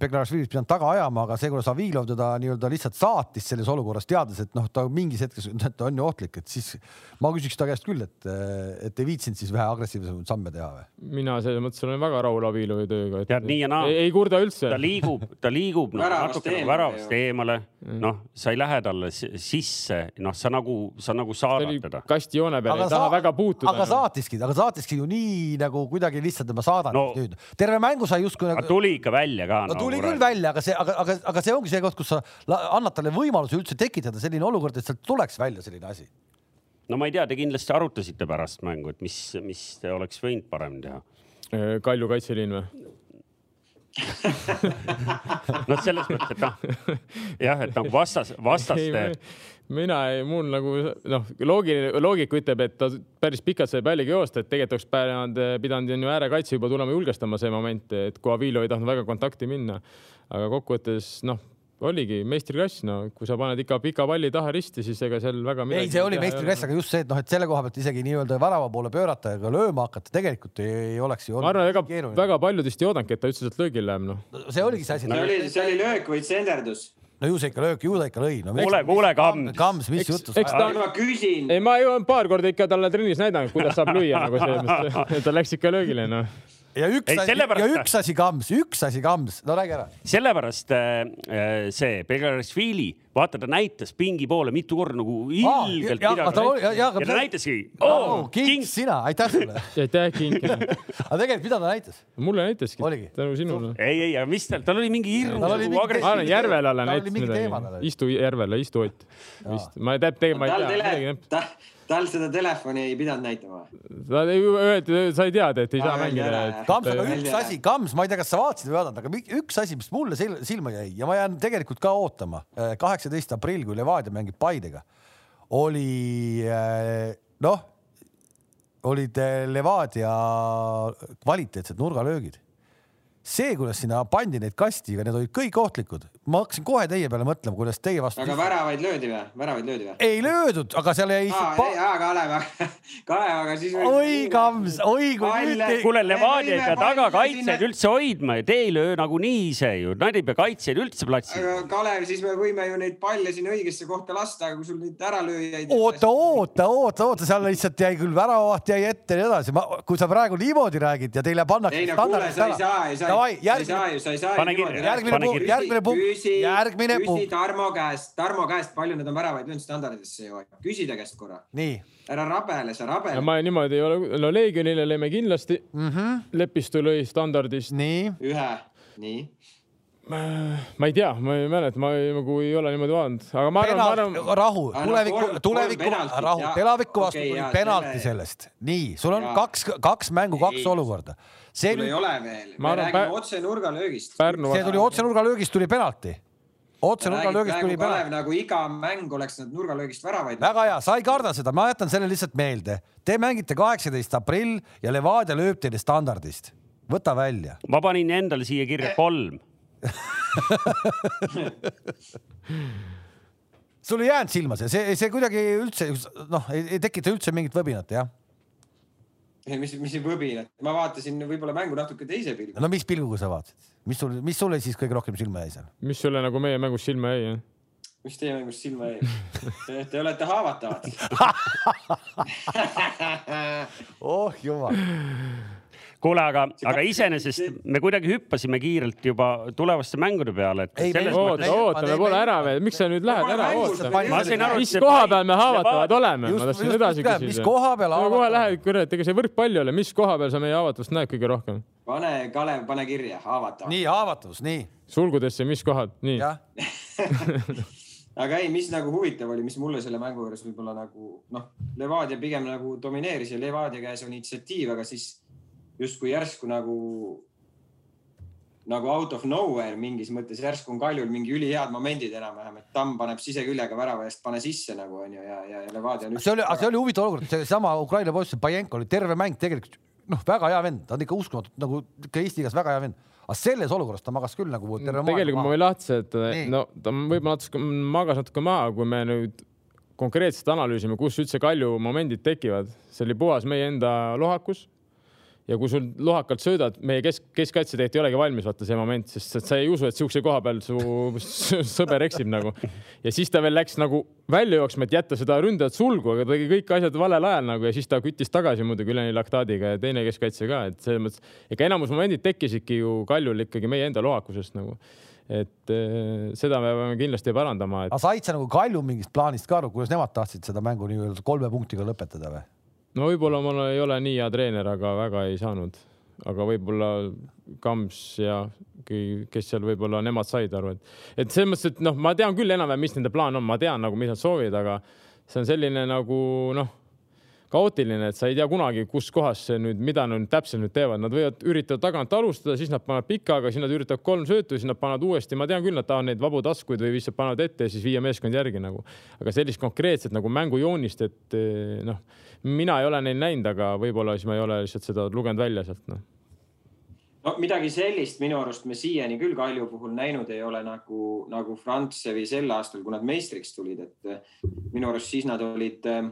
Speaker 1: Begrašvilis pidanud taga ajama, aga seekord Savilov teda nii-öelda lihtsalt saatis selles olukorras, teades, et noh, ta mingis hetkes ta on ju ohtlik, et siis ma küsiks ta käest küll, et, et ei viitsinud siis vähe agressiivsemaid samme teha või?
Speaker 5: mina selles mõttes olen väga rahul Avilovi tööga.
Speaker 2: tead nii ja naa.
Speaker 5: ei kurda üldse.
Speaker 2: ta liigub, ta liigub no, natuke nagu väravast eemale, mm. noh, sa ei lähe talle sisse, noh, sa nagu, sa nagu saadad teda.
Speaker 5: kasti joone peal, ei taha väga puutuda.
Speaker 1: aga saatiski, aga saatiski ju nii nagu kuidagi lihtsalt, et ma saadan no, nüüd. terve mängu sai justkui
Speaker 2: nagu.... tuli ikka välja ka.
Speaker 1: no tuli küll välja, aga see, aga, aga, aga see ongi see koht, kus sa annad talle võimaluse üldse tekitada selline olukord, et sealt tuleks välja selline asi.
Speaker 2: no ma ei tea, te kindlasti arutasite pärast mängu, et mis, mis te oleks võinud parem teha.
Speaker 5: Äh, Kalju kaitseliin või?
Speaker 2: noh, selles mõttes, et noh, jah, et nagu vastas, vastaste
Speaker 5: mina ei, mul nagu noh, loogiline, loogika ütleb, et ta päris pikalt sai palliga joosta, et tegelikult oleks pidanud, pidanud on ju äärekaitse juba tulema julgestama see moment, et kui Avilo ei tahtnud väga kontakti minna. aga kokkuvõttes noh, oligi meistriklass, no kui sa paned ikka pika palli taha risti, siis ega seal väga
Speaker 1: ei, see oli meistriklass, aga just see, et noh, et selle koha pealt isegi nii-öelda värava poole pöörata ja ka lööma hakata, tegelikult ei, ei oleks ju.
Speaker 5: ma arvan, ega keeruline. väga paljudest ei oodanudki, et ta üldse sealt löögile läheb,
Speaker 1: noh. see oligi see asi.
Speaker 4: see oli, see oli löök või senderdus
Speaker 1: no ju see ikka löök, ju ta ikka lõi no,.
Speaker 2: kuule, kuule, Kams.
Speaker 1: Kams, mis jutus? eks
Speaker 4: ta. ma küsin.
Speaker 5: ei, ma ju paar korda ikka talle trennis näidanud, kuidas saab lüüa nagu selles, ta läks ikka löögile, noh
Speaker 1: ja üks ei, asi, ja üks asi kams, üks asi kams, no räägi ära.
Speaker 2: sellepärast äh, äh see Belarusvili vaata, ta näitas pingi poole mitu korda nagu ilgelt
Speaker 1: ah, midagi. ja, ja,
Speaker 2: ja ta näitaski
Speaker 1: oh,. King, sina, aitäh sulle
Speaker 5: aitäh, King
Speaker 1: aga tegelikult, mida ta näitas?
Speaker 5: mulle näitaski. tänu sinule.
Speaker 2: ei, ei, aga mis tal, tal oli mingi hirmus nagu
Speaker 5: ma olen Järvelale näitas midagi. istu Järvele, istu Ott. vist, ma tegelikult, ma ei
Speaker 4: tea tal seda telefoni ei pidanud näitama?
Speaker 5: ta öeldi, sa ei tead, et ei saa mängida.
Speaker 1: Kams, aga üks asi, Kams, ma ei tea, kas sa vaatasid või vaadanud, aga üks asi, mis mulle silma jäi ja ma jään tegelikult ka ootama. Äh, kaheksateist aprill, kui Levadia mängib Paidega, oli äh, noh, olid äh, Levadia kvaliteetsed nurgalöögid see, kuidas sinna pandi neid kasti, need olid kõik ohtlikud ma hakkasin kohe teie peale mõtlema, kuidas teie vastu.
Speaker 4: aga väravaid löödi või? väravaid löödi või?
Speaker 1: ei löödud, aga seal jäi.
Speaker 4: aa, Kalev, Kalev, aga siis.
Speaker 1: oi, Kams, oi kui
Speaker 2: nüüd. kuule, Levadia ei pea tagakaitsjaid üldse hoidma ja te ei löö nagunii ise ju, nad ei pea kaitsjaid üldse platsil.
Speaker 4: aga Kalev, siis me võime ju neid palle sinna õigesse kohta lasta, aga kui sul neid äralööjaid.
Speaker 1: oota, oota, oota, oota, seal lihtsalt jäi küll väravaht jäi ette ja nii edasi. kui sa praegu niimoodi räägid ja teile pannakse.
Speaker 4: ei no kuule, sa ei saa, ei saa, sa ei saa ju, sa ei saa.
Speaker 1: järgmine punkt, järgmine punkt
Speaker 4: küsi, järgmine küsi Tarmo käest, Tarmo käest, palju need on väravaid löönud standardisse see hooaeg, küsi ta käest korra. ära rabele, sa rabele.
Speaker 5: ma niimoodi ei ole, no Leegionile lõime kindlasti mm. -hmm. Lepistu lõi standardist.
Speaker 4: ühe, nii
Speaker 5: ma ei tea, ma ei mäleta, ma ei, nagu ei ole niimoodi vaadanud, aga ma arvan, ma arvan.
Speaker 1: rahu, tuleviku, tuleviku, rahu, tuleviku vastu tuli okay, penalti sellest. nii, sul on ja. kaks, kaks mängu, kaks olukorda
Speaker 4: see sul nüüd... ei ole veel, me räägime otse nurgalöögist.
Speaker 1: see tuli otse nurgalöögist, tuli penalti otse nurgalöögist tuli
Speaker 4: penalti. nagu iga mäng oleks nad nurgalöögist väravaid.
Speaker 1: väga hea, sa ei karda seda, ma jätan selle lihtsalt meelde. Te mängite kaheksateist aprill ja Levadia lööb teile standardist. võta välja.
Speaker 2: ma panin endale siia kirja kolm
Speaker 1: sul ei jäänud silma see, see, see kuidagi üldse noh, ei tekita üldse mingit võbinat, jah
Speaker 4: mis, mis võbinat, ma vaatasin võib-olla mängu natuke teise pilguga.
Speaker 1: no mis pilguga sa vaatasid, mis sul, mis sulle siis kõige rohkem silma jäi seal?
Speaker 5: mis sulle nagu meie mängust silma jäi, jah?
Speaker 4: mis teie mängust silma jäi Te olete haavatavad
Speaker 1: oh jumal
Speaker 2: kuule, aga, aga iseenesest me kuidagi hüppasime kiirelt juba tulevaste mängude peale,
Speaker 5: et. oota, oota, me pole ära veel, miks sa nüüd lähed ära, oota. mis koha peal me haavatavad oleme, ma tahtsin edasi küsida.
Speaker 1: mis koha peal
Speaker 5: haavatavad? kohe lähed, kurat, ega see võrkpall ei ole, mis koha peal sa meie haavatavust näed kõige rohkem?
Speaker 4: pane, Kalev, pane kirja, haavatavus.
Speaker 1: nii, haavatavus, nii.
Speaker 5: sulgudesse, mis kohad, nii
Speaker 4: aga ei, mis nagu huvitav oli, mis mulle selle mängu juures võib-olla nagu noh, Levadia pigem nagu domineeris ja Levadia käes on initsiatiiv, aga siis justkui järsku nagu, nagu out of nowhere mingis mõttes järsku on Kaljul mingi ülihead momendid enam-vähem, et Tamm paneb siseküljega värava eest, pane sisse nagu onju ja, ja, ja Levadia on.
Speaker 1: see oli, see oli huvitav olukord, seesama Ukraina poiss, Bajenko oli terve mäng tegelikult noh, väga hea vend, ta on ikka uskumatult nagu ikka Eesti liigas väga hea vend aga selles olukorras ta magas küll nagu terve
Speaker 5: maailma. tegelikult ma võin lahti seletada, no ta võib-olla natuke magas natuke maha, kui me nüüd konkreetselt analüüsime, kus üldse Kalju momendid tekivad, see oli puhas meie enda lohakus ja kui sul lohakalt söödad, meie kesk, keskkaitse tegelikult ei olegi valmis, vaata see moment, sest sa ei usu, et siukse koha peal su sõber eksib nagu. ja siis ta veel läks nagu välja jooksma, et jätta seda ründajat sulgu, aga ta tegi kõik asjad valel ajal nagu ja siis ta küttis tagasi muidugi üleni laktaadiga ja teine keskkaitse ka, et selles mõttes, ega enamus momendid tekkisidki ju Kaljul ikkagi meie enda lohakusest nagu et äh, seda me peame kindlasti parandama et....
Speaker 1: aga said sa nagu Kalju mingist plaanist ka aru, kuidas nemad tahtsid seda mängu nii-öelda kolme punktiga lõpetada või?
Speaker 5: No võib-olla mul ei ole nii hea treener, aga väga ei saanud, aga võib-olla Kams ja kes seal võib-olla nemad said aru, et, et selles mõttes, et noh, ma tean küll enam-vähem, mis nende plaan on, ma tean nagu, mis nad soovivad, aga see on selline nagu noh kaootiline, et sa ei tea kunagi, kus kohas see nüüd, mida nad täpselt nüüd teevad, nad võivad üritada tagant alustada, siis nad panevad pikaga, siis nad üritavad kolm söötu, siis nad panevad uuesti, ma tean küll, nad tahavad neid vabu taskuid või lihtsalt panevad ette ja siis viia meeskond järgi nagu. aga sellist konkreetset nagu mängujoonist, et eh, noh, mina ei ole neid näinud, aga võib-olla siis ma ei ole lihtsalt seda lugenud välja sealt noh.
Speaker 4: No midagi sellist minu arust me siiani küll Kalju puhul näinud ei ole nagu, nagu Frantsevi sel aastal, kui nad meistriks tulid, et minu arust siis nad olid äh,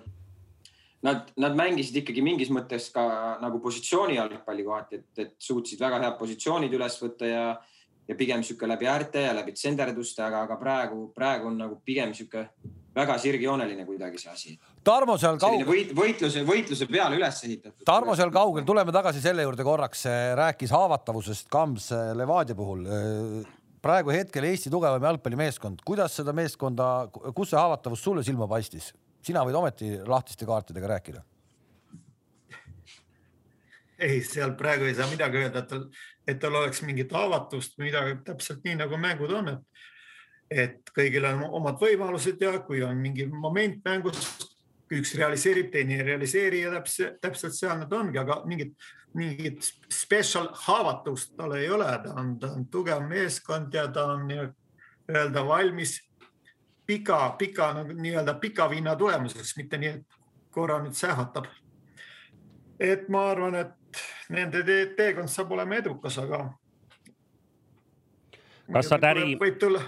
Speaker 4: nad, nad mängisid ikkagi mingis mõttes ka nagu positsiooni jalgpalli kohati, et, et suutsid väga head positsioonid üles võtta ja, ja pigem sihuke läbi äärte ja läbi tsenderduste, aga, aga praegu, praegu on nagu pigem sihuke väga sirgjooneline kuidagi see asi.
Speaker 1: Tarmo seal kaugel.
Speaker 4: võit, võitluse, võitluse peale üles ehitatud.
Speaker 1: Tarmo seal kaugel, tuleme tagasi selle juurde korraks, rääkis haavatavusest Kams Levadia puhul. praegu hetkel Eesti tugevam jalgpallimeeskond, kuidas seda meeskonda, kus see haavatavus sulle silma paistis? Sina võid ometi lahtiste kaartidega rääkida.
Speaker 3: ei, seal praegu ei saa midagi öelda, et tal, et tal oleks mingit haavatust või midagi täpselt nii nagu mängud on, et, et kõigil on omad võimalused ja kui on mingi moment mängus, üks realiseerib, teine ei realiseeri ja täpselt, täpselt seal nad ongi, aga mingit, mingit special haavatust tal ei ole, ta on, ta on tugev meeskond ja ta on nii-öelda valmis pika, pika nagu nii-öelda pika vinna tulemuseks, mitte nii, et korra nüüd sähatab. et ma arvan, et nende te teekond saab olema edukas, aga.
Speaker 2: kas sa Täri,
Speaker 3: võib tulla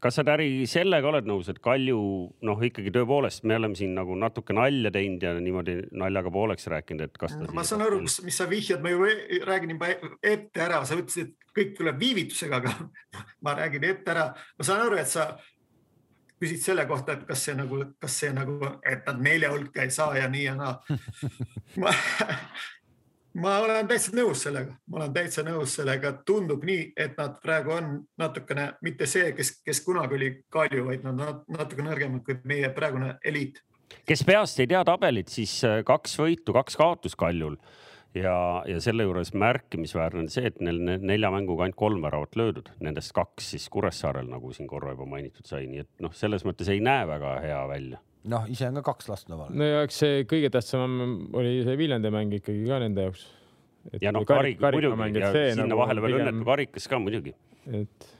Speaker 2: kas sa Täri sellega oled nõus, et Kalju noh, ikkagi tõepoolest me oleme siin nagu natuke nalja teinud ja niimoodi naljaga pooleks rääkinud, et kas ta.
Speaker 3: ma saan aru, mis sa vihjad, ma ju räägin juba ette ära, sa ütlesid, et kõik tuleb viivitusega, aga ma räägin ette ära, ma saan aru, et sa küsid selle kohta, et kas see nagu, kas see nagu, et nad nelja hulka ei saa ja nii ja naa. Ma, ma olen täitsa nõus sellega, ma olen täitsa nõus sellega, tundub nii, et nad praegu on natukene mitte see, kes, kes kunagi oli Kalju, vaid nad natuke nõrgemad kui meie praegune eliit.
Speaker 2: kes peast ei tea tabelit, siis äh, kaks võitu, kaks kaotust Kaljul ja, ja selle juures märkimisväärne on see, et neil nelja mänguga ainult kolm väravat löödud, nendest kaks siis Kuressaarel, nagu siin korra juba mainitud sai, nii et noh, selles mõttes ei näe väga hea välja.
Speaker 1: noh, ise on ka kaks last
Speaker 5: nõval. no ja eks see kõige tähtsam oli see Viljandi mäng ikkagi ka nende jaoks.
Speaker 2: ja noh, karik, muidugi ja sinna nagu vahele veel pigem... õnnetu karikas ka muidugi. et.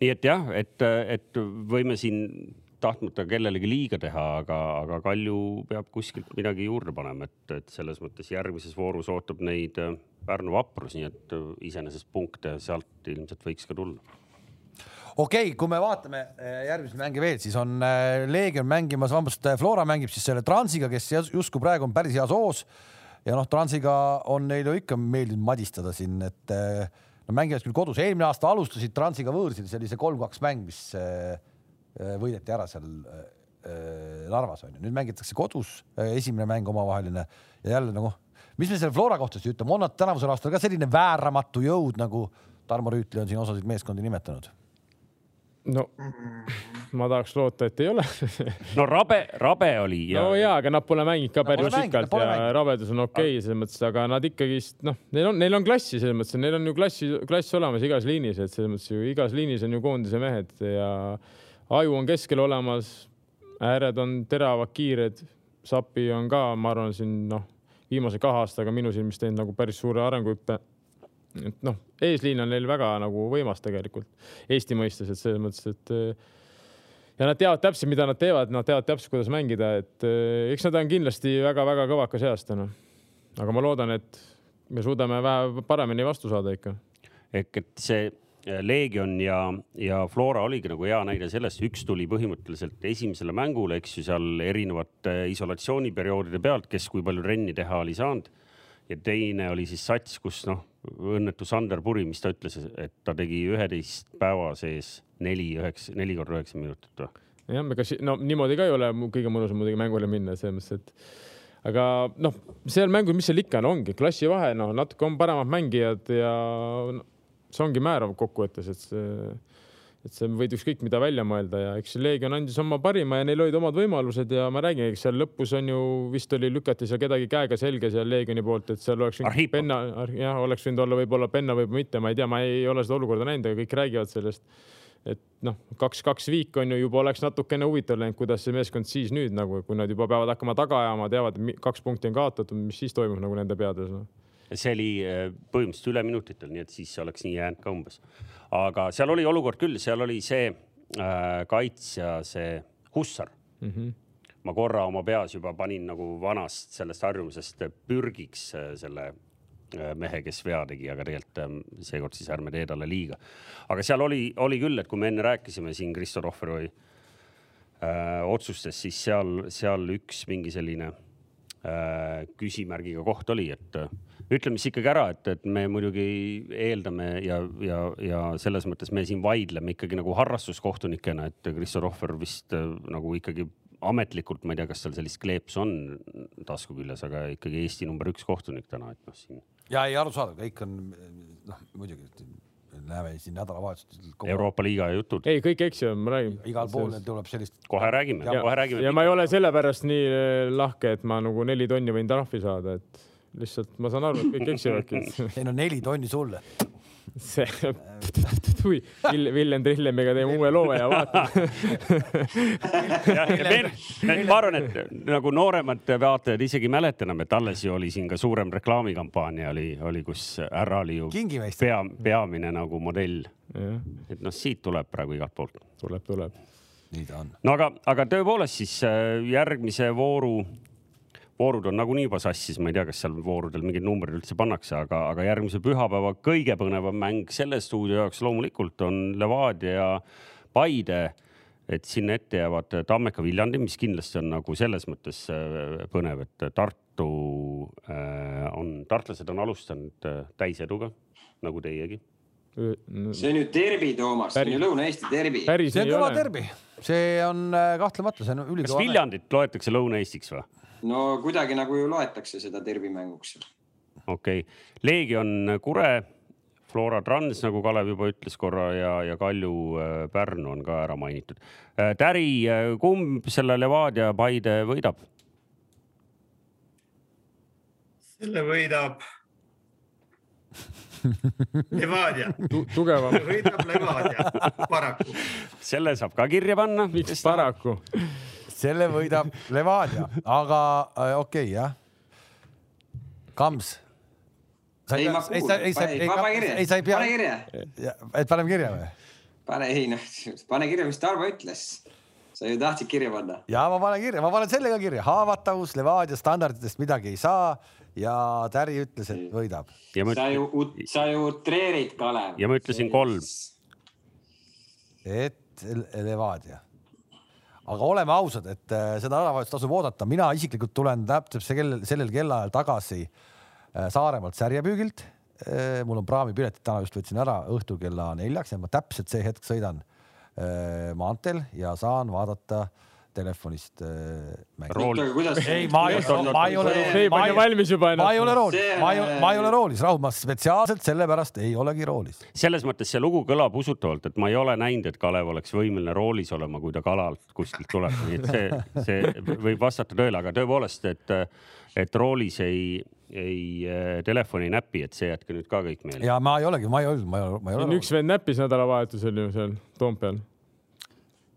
Speaker 2: nii et jah, et, et võime siin tahtmata kellelegi liiga teha, aga, aga Kalju peab kuskilt midagi juurde panema, et, et selles mõttes järgmises voorus ootab neid äh, Pärnu vaprus, nii et äh, iseenesest punkte sealt ilmselt võiks ka tulla
Speaker 1: okei okay,, kui me vaatame äh, järgmisi mänge veel, siis on Leegion mängimas, vabandust, Flora mängib siis selle Transiga, kes justkui praegu on päris heas hoos. ja noh, Transiga on neil ju ikka meeldinud madistada siin, et no mängivad küll kodus, eelmine aasta alustasid Transiga võõrsil, see oli see kolm-kaks mäng, mis võideti ära seal Narvas on ju, nüüd mängitakse kodus esimene mäng omavaheline ja jälle nagu, mis me selle Flora kohta siis ütleme, on nad tänavusel aastal ka selline vääramatu jõud, nagu Tarmo Rüütli on siin osasid meeskondi nimetanud?
Speaker 5: no ma tahaks loota, et ei ole
Speaker 2: no rabe, rabe oli
Speaker 5: ja.... no ja, aga nad pole mänginud ka päris pikalt ja mänginud. rabedus on okei okay, selles mõttes, aga nad ikkagist noh, neil on, neil on klassi selles mõttes, neil on ju klassi, klass olemas igas liinis, et selles mõttes ju igas liinis on ju koondise mehed ja aju on keskel olemas, ääred on teravad, kiired, Sapi on ka, ma arvan, siin noh, viimase kahe aastaga minu silmis teinud nagu päris suure arenguhüppe et noh, eesliin on neil väga nagu võimas tegelikult Eesti mõistes, et selles mõttes, et ja nad teavad täpselt, mida nad teevad, nad teavad täpselt, kuidas mängida, et eks nad on kindlasti väga-väga kõvaka seast täna. aga ma loodan, et me suudame vähe paremini vastu saada ikka.
Speaker 2: ehk et see Leegion ja, ja Flora oligi nagu hea näide sellest, üks tuli põhimõtteliselt esimesele mängule, eks ju, seal erinevate isolatsiooniperioodide pealt, kes kui palju trenni teha oli saanud. ja teine oli siis sats, kus noh õnnetu Sander Puri, mis ta ütles, et ta tegi üheteist päeva sees neli üheksa, neli korda üheksa minutit või?
Speaker 5: jah, ega no niimoodi ka ei ole kõige mõnusam muidugi mängule minna selles mõttes, et aga noh, seal mängul, mis seal ikka on, ongi klassivahe, noh, natuke on paremad mängijad ja no, see ongi määrav kokkuvõttes, et see et see võid ükskõik mida välja mõelda ja eks Leegion andis oma parima ja neil olid omad võimalused ja ma räägin, eks seal lõpus on ju vist oli, lükati seal kedagi käega selga seal Leegioni poolt, et seal oleks
Speaker 2: võinud
Speaker 5: Penna, jah, oleks võinud olla võib-olla Penna, võib-olla mitte, ma ei tea, ma ei ole seda olukorda näinud, aga kõik räägivad sellest. et noh, kaks-kaks viik on ju juba oleks natukene huvitav läinud, kuidas see meeskond siis nüüd nagu, kui nad juba peavad hakkama taga ajama, teavad, kaks punkti on kaotatud, mis siis toimub nagu nende peades no
Speaker 2: see oli äh, põhimõtteliselt üle minutitel, nii et siis oleks nii jäänud ka umbes. aga seal oli olukord küll, seal oli see äh, kaitsja, see Hussar mm. -hmm. ma korra oma peas juba panin nagu vanast sellest harjumusest pürgiks äh, selle äh, mehe, kes vea tegi, aga tegelikult ähm, seekord siis ärme tee talle liiga. aga seal oli, oli küll, et kui me enne rääkisime siin Kristo Rohveroi äh, otsustest, siis seal, seal üks mingi selline äh, küsimärgiga koht oli, et äh, ütleme siis ikkagi ära, et, et me muidugi eeldame ja, ja, ja selles mõttes me siin vaidleme ikkagi nagu harrastuskohtunikena, et Kristo Rohver vist äh, nagu ikkagi ametlikult, ma ei tea, kas tal sellist kleepsu on tasku küljes, aga ikkagi Eesti number üks kohtunik täna, et noh siin.
Speaker 1: ja ei arusaadav, kõik on noh, muidugi näeme siin nädalavahetusel.
Speaker 2: Euroopa liiga jutud.
Speaker 5: ei, kõik eksivad, ma räägin.
Speaker 1: igal pool tuleb sellist.
Speaker 2: kohe räägime, kohe räägime.
Speaker 5: ja ma ei ole sellepärast nii äh, lahke, et ma nagu neli tonni võin trahvi saada, et lihtsalt ma saan aru, et kõik eksivadki.
Speaker 1: ei no neli tonni sulle.
Speaker 5: see, tui, Villem Trillemiga teeme uue loo ja vaatame
Speaker 2: ma arvan, et nagu nooremad vaatajad isegi ei mäleta enam, et alles ju oli siin ka suurem reklaamikampaania oli, oli, kus härra oli ju pea, peamine nagu modell. et noh, siit tuleb praegu igalt poolt.
Speaker 5: tuleb, tuleb.
Speaker 1: nii ta on.
Speaker 2: no aga, aga tõepoolest siis äh, järgmise vooru voorud on nagunii juba sassis, ma ei tea, kas seal voorudel mingid numbrid üldse pannakse, aga, aga järgmise pühapäeva kõige põnevam mäng selle stuudio jaoks loomulikult on Levadia ja Paide. et sinna ette jäävad Tammeka, Viljandi, mis kindlasti on nagu selles mõttes äh, põnev, et Tartu äh, on, tartlased on alustanud äh, täiseduga nagu teiegi
Speaker 4: see on ju derbi, Toomas, see on ju Lõuna-Eesti derbi.
Speaker 1: see on kõva derbi, see on kahtlemata, see on ülikõva.
Speaker 2: kas Viljandit loetakse Lõuna-Eestiks või?
Speaker 4: No kuidagi nagu ju loetakse seda derbimänguks.
Speaker 2: okei okay., Leegion Kure, Flora Trans, nagu Kalev juba ütles korra ja, ja Kalju äh, Pärnu on ka ära mainitud. Äh, Täri, äh, kumb selle Levadia Paide võidab?
Speaker 3: selle võidab Levadia
Speaker 5: tu. tugevam.
Speaker 3: võidab Levadia, paraku.
Speaker 2: selle saab ka kirja panna.
Speaker 5: miks paraku?
Speaker 1: selle võidab Levadia, aga äh, okei okay, jah. Kams.
Speaker 4: ei, ma kuulan, pane kirja, pane kirja.
Speaker 1: et paneme kirja või?
Speaker 4: pane, ei noh, pane kirja, mis Tarmo ütles sa ju tahtsid kirja panna.
Speaker 1: ja ma panen kirja, ma panen selle ka kirja, haavatavus Levadia standarditest midagi ei saa ja Täri ütles, et võidab.
Speaker 4: sa ju, sa ju utreerid, Kalev.
Speaker 2: ja ma ütlesin kolm.
Speaker 1: et Levadia aga oleme ausad, et äh, seda nädalavahetust tasub oodata, mina isiklikult tulen täpselt sellel, sellel kellaajal tagasi äh, Saaremaalt särjepüügilt. Äh, mul on praamipiletid täna just võtsin ära õhtul kella neljaks ja ma täpselt see hetk sõidan maanteel ja saan vaadata telefonist
Speaker 2: äh,.
Speaker 1: ei, ma ei, ma ei ole,
Speaker 5: ma ei, valmis juba
Speaker 1: ennast. ma ei ole roolis, ma ei ole, ma ei ole roolis, Raul, ma spetsiaalselt sellepärast ei olegi roolis.
Speaker 2: selles mõttes see lugu kõlab usutavalt, et ma ei ole näinud, et Kalev oleks võimeline roolis olema, kui ta kalalt kuskilt tuleb, nii et see, see võib vastata tõele, aga tõepoolest, et, et roolis ei, ei äh, telefoni ei näpi, et see jätke nüüd ka kõik meelde.
Speaker 1: ja ma ei olegi, ma ei olnud, ma ei ole, ma ei ole.
Speaker 5: üks vend näppis nädalavahetusel ju seal Toompeal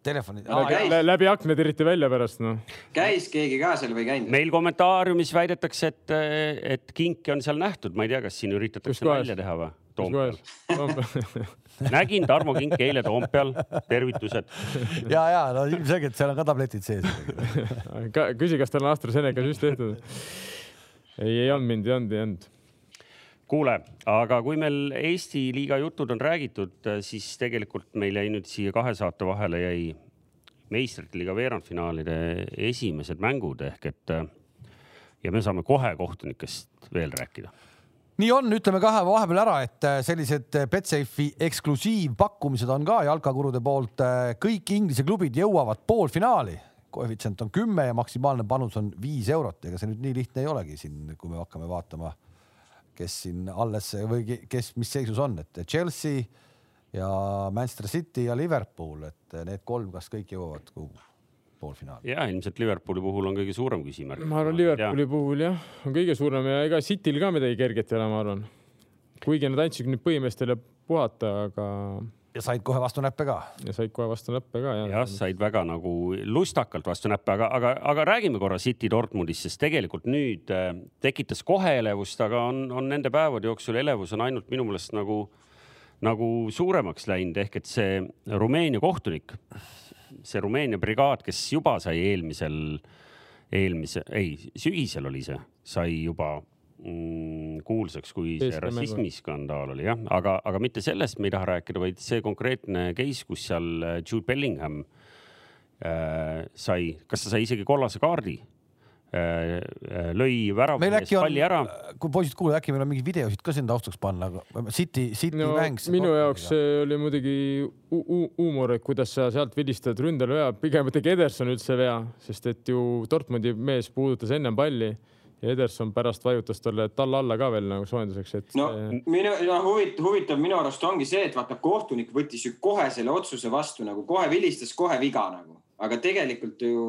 Speaker 1: telefoni
Speaker 5: ah,. läbi akna tiriti välja pärast noh.
Speaker 4: käis keegi ka seal või ei käinud?
Speaker 2: meil kommentaariumis väidetakse, et, et kinki on seal nähtud, ma ei tea, kas siin üritatakse välja teha või? Toompeal. nägin Tarmo Kinki eile Toompeal, tervitused.
Speaker 1: ja, ja no ilmselgelt seal on ka tabletid sees
Speaker 5: küsi, kas tal on AstraZeneca süst tehtud? ei, ei olnud mind, ei olnud, ei olnud
Speaker 2: kuule, aga kui meil Eesti liiga jutud on räägitud, siis tegelikult meil jäi nüüd siia kahe saate vahele jäi meistrite liiga veerandfinaalide esimesed mängud ehk et ja me saame kohe kohtunikest veel rääkida
Speaker 1: nii on, ütleme kahe vahepeal ära, et sellised Betsafe'i eksklusiivpakkumised on ka jalkakurude poolt. kõik Inglise klubid jõuavad poolfinaali, koefitsient on kümme ja maksimaalne panus on viis eurot, ega see nüüd nii lihtne ei olegi siin, kui me hakkame vaatama kes siin alles või kes, mis seisus on, et Chelsea ja Manchester City ja Liverpool, et need kolm, kas kõik jõuavad poolfinaali?
Speaker 2: ja ilmselt Liverpooli puhul on kõige suurem küsimärk.
Speaker 5: ma arvan, Liverpooli ja. puhul jah, on kõige suurem ja ega Cityl ka midagi kerget ei ole, ma arvan. kuigi nad andsid nüüd põhimeestele puhata, aga
Speaker 1: ja said kohe vastu näppe ka.
Speaker 5: ja said kohe vastu näppe ka
Speaker 2: jah. jah, said väga nagu lustakalt vastu näppe, aga, aga, aga räägime korra City Dortmundist, sest tegelikult nüüd äh, tekitas kohe elevust, aga on, on nende päevade jooksul elevus on ainult minu meelest nagu, nagu suuremaks läinud, ehk et see Rumeenia kohtunik, see Rumeenia brigaad, kes juba sai eelmisel, eelmise, ei, sügisel oli see, sai juba kuulsaks, kui see rassismiskandaal oli jah, aga, aga mitte sellest me ei taha rääkida, vaid see konkreetne case, kus seal äh, Jude Bellingham äh, sai, kas ta sai isegi kollase kaardi äh, äh lõi värava
Speaker 1: eest palli ära. kui poisid kuulavad, äkki meil on mingeid videosid ka siin taustaks panna, aga City, City no, mäng.
Speaker 5: minu jaoks see oli muidugi huumor, et kuidas sa sealt vilistad ründel vea, pigem tegi Ederson üldse vea, sest et ju Dortmundi mees puudutas ennem palli ja Ederson pärast vajutas talle talla alla ka veel nagu soojenduseks, et.
Speaker 4: no minu no, huvitav, huvitav minu arust ongi see, et vaata, kohtunik võttis ju kohe selle otsuse vastu nagu kohe vilistas, kohe viga nagu, aga tegelikult ju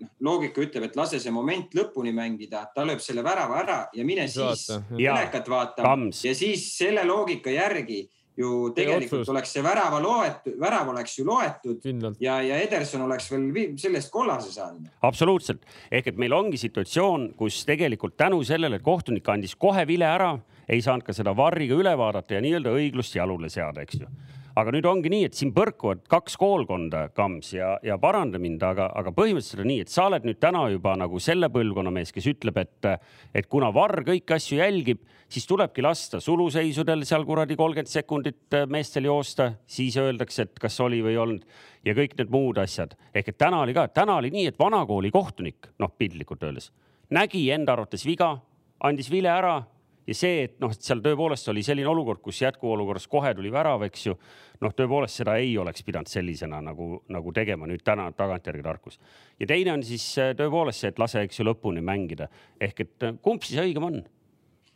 Speaker 4: noh, loogika ütleb, et lase see moment lõpuni mängida, ta lööb selle värava ära ja mine siis telekat vaatama. ja siis selle loogika järgi ju tegelikult oleks see värava loetud, värav oleks ju loetud Kindlalt. ja, ja Ederson oleks veel sellest kollase saanud.
Speaker 2: absoluutselt, ehk et meil ongi situatsioon, kus tegelikult tänu sellele, et kohtunik andis kohe vile ära, ei saanud ka seda varriga üle vaadata ja nii-öelda õiglust jalule seada, eks ju aga nüüd ongi nii, et siin põrkuvad kaks koolkonda, Kams ja, ja paranda mind, aga, aga põhimõtteliselt on nii, et sa oled nüüd täna juba nagu selle põlvkonna mees, kes ütleb, et, et kuna Varr kõiki asju jälgib, siis tulebki lasta suluseisudel seal kuradi kolmkümmend sekundit meestel joosta, siis öeldakse, et kas oli või ei olnud ja kõik need muud asjad. ehk et täna oli ka, täna oli nii, et vanakooli kohtunik, noh piltlikult öeldes, nägi enda arvates viga, andis vile ära ja see, et noh, et seal tõepoolest oli selline olukord, kus jätkuolukorras kohe tuli värav, eks ju. noh, tõepoolest seda ei oleks pidanud sellisena nagu, nagu tegema nüüd täna tagantjärgi tarkus. ja teine on siis äh, tõepoolest see, et lase, eks ju, lõpuni mängida ehk et äh, kumb siis õigem on?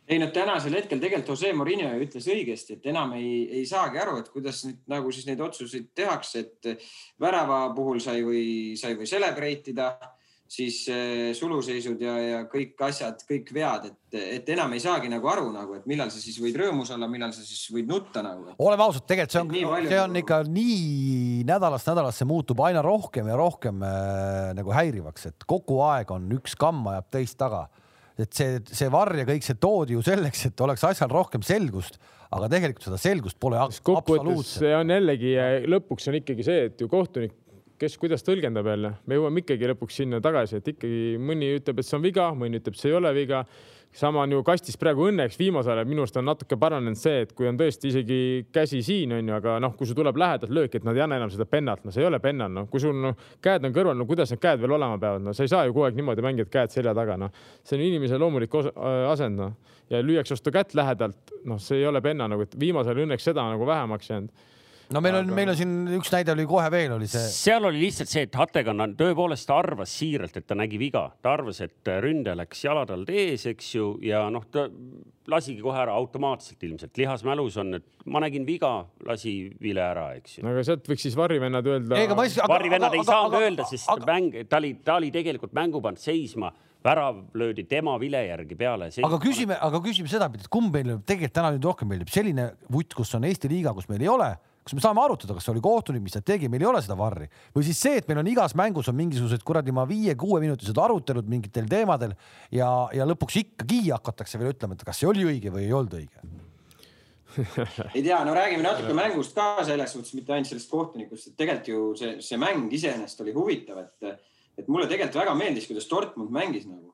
Speaker 4: ei no tänasel hetkel tegelikult Jose Mourinho ütles õigesti, et enam ei, ei saagi aru, et kuidas nüüd nagu siis neid otsuseid tehakse, et värava puhul sai või, sai või celebrate ida siis eh, suluseisud ja, ja kõik asjad, kõik vead, et, et enam ei saagi nagu aru nagu, et millal sa siis võid rõõmus olla, millal sa siis võid nutta nagu.
Speaker 1: oleme ausad, tegelikult see on, see on ikka nii nädalast nädalasse muutub aina rohkem ja rohkem äh, nagu häirivaks, et kogu aeg on üks kamm ajab teist taga. et see, see varr ja kõik see toodi ju selleks, et oleks asjal rohkem selgust aga tegelikult seda selgust pole
Speaker 5: absoluutselt. see on jällegi lõpuks on ikkagi see, et ju kohtunik kes kuidas tõlgendab jälle, me jõuame ikkagi lõpuks sinna tagasi, et ikkagi mõni ütleb, et see on viga, mõni ütleb, see ei ole viga. sama on ju kastis praegu õnneks. Viimasel ajal minu arust on natuke paranenud see, et kui on tõesti isegi käsi siin on ju, aga noh, kui sul tuleb lähedalt löök, et nad ei anna enam seda pennalt, no see ei ole pennal, noh, kui sul no, käed on kõrval, no kuidas need käed veel olema peavad, no. Sa ei saa ju kogu aeg niimoodi mängida, käed selja taga, noh. see on inimese loomulik asend, noh ja lüüakse vastu kätt lähedalt, noh, see ei ole penna nagu, et viimasel õnneks seda nagu vähemaks jäänud
Speaker 1: no meil on aga..., meil on siin üks näide oli kohe veel oli see.
Speaker 2: seal oli lihtsalt see, et Hattegan tõepoolest arvas siiralt, et ta nägi viga, ta arvas, et ründe läks jalad alt ees, eks ju, ja noh, ta lasigi kohe ära automaatselt ilmselt, lihas mälus on, et ma nägin viga, lasi vile ära, eks ju.
Speaker 5: no aga sealt võiks siis varrivennad öelda.
Speaker 2: varrivennad ei saanud öelda, sest aga, mäng, ta oli, ta oli tegelikult mängu pannud seisma värav löödi tema vile järgi peale.
Speaker 1: aga küsime, aga küsime sedapidi, et kumb meile tegelikult täna nüüd rohkem meeldib, selline vutt, kus on Eesti liiga, kus meil ei ole kas me saame arutada, kas see oli kohtunik, mis ta tegi, meil ei ole seda varri. Või siis see, et meil on igas mängus on mingisugused kuradi ma viie-kuueminutised arutelud mingitel teemadel ja, ja lõpuks ikkagi hakatakse veel ütlema, et kas see oli õige või ei olnud õige.
Speaker 4: Ei tea, no räägime natuke mängust ka selles suhtes, mitte ainult sellest kohtunikust, et tegelikult ju see, see mäng iseenesest oli huvitav, et, et mulle tegelikult väga meeldis, kuidas Dortmund mängis nagu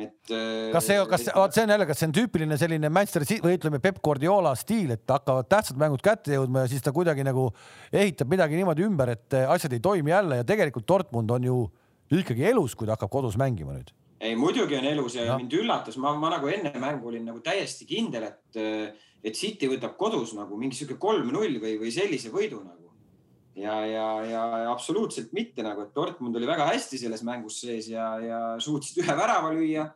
Speaker 4: et.
Speaker 1: kas see, kas vot see on jälle, kas see on tüüpiline selline Manchester City või ütleme Peep Guardiola stiil, et hakkavad tähtsad mängud kätte jõudma ja siis ta kuidagi nagu ehitab midagi niimoodi ümber, et asjad ei toimi jälle ja tegelikult Dortmund on ju ikkagi elus, kui ta hakkab kodus mängima nüüd.
Speaker 4: ei, muidugi on elus ja no. mind üllatas, ma, ma nagu enne mängu olin nagu täiesti kindel, et, et City võtab kodus nagu mingi sihuke kolm-null või, või sellise võidu nagu ja, ja, ja absoluutselt mitte nagu, et Dortmund oli väga hästi selles mängus sees ja, ja suutsid ühe värava lüüa.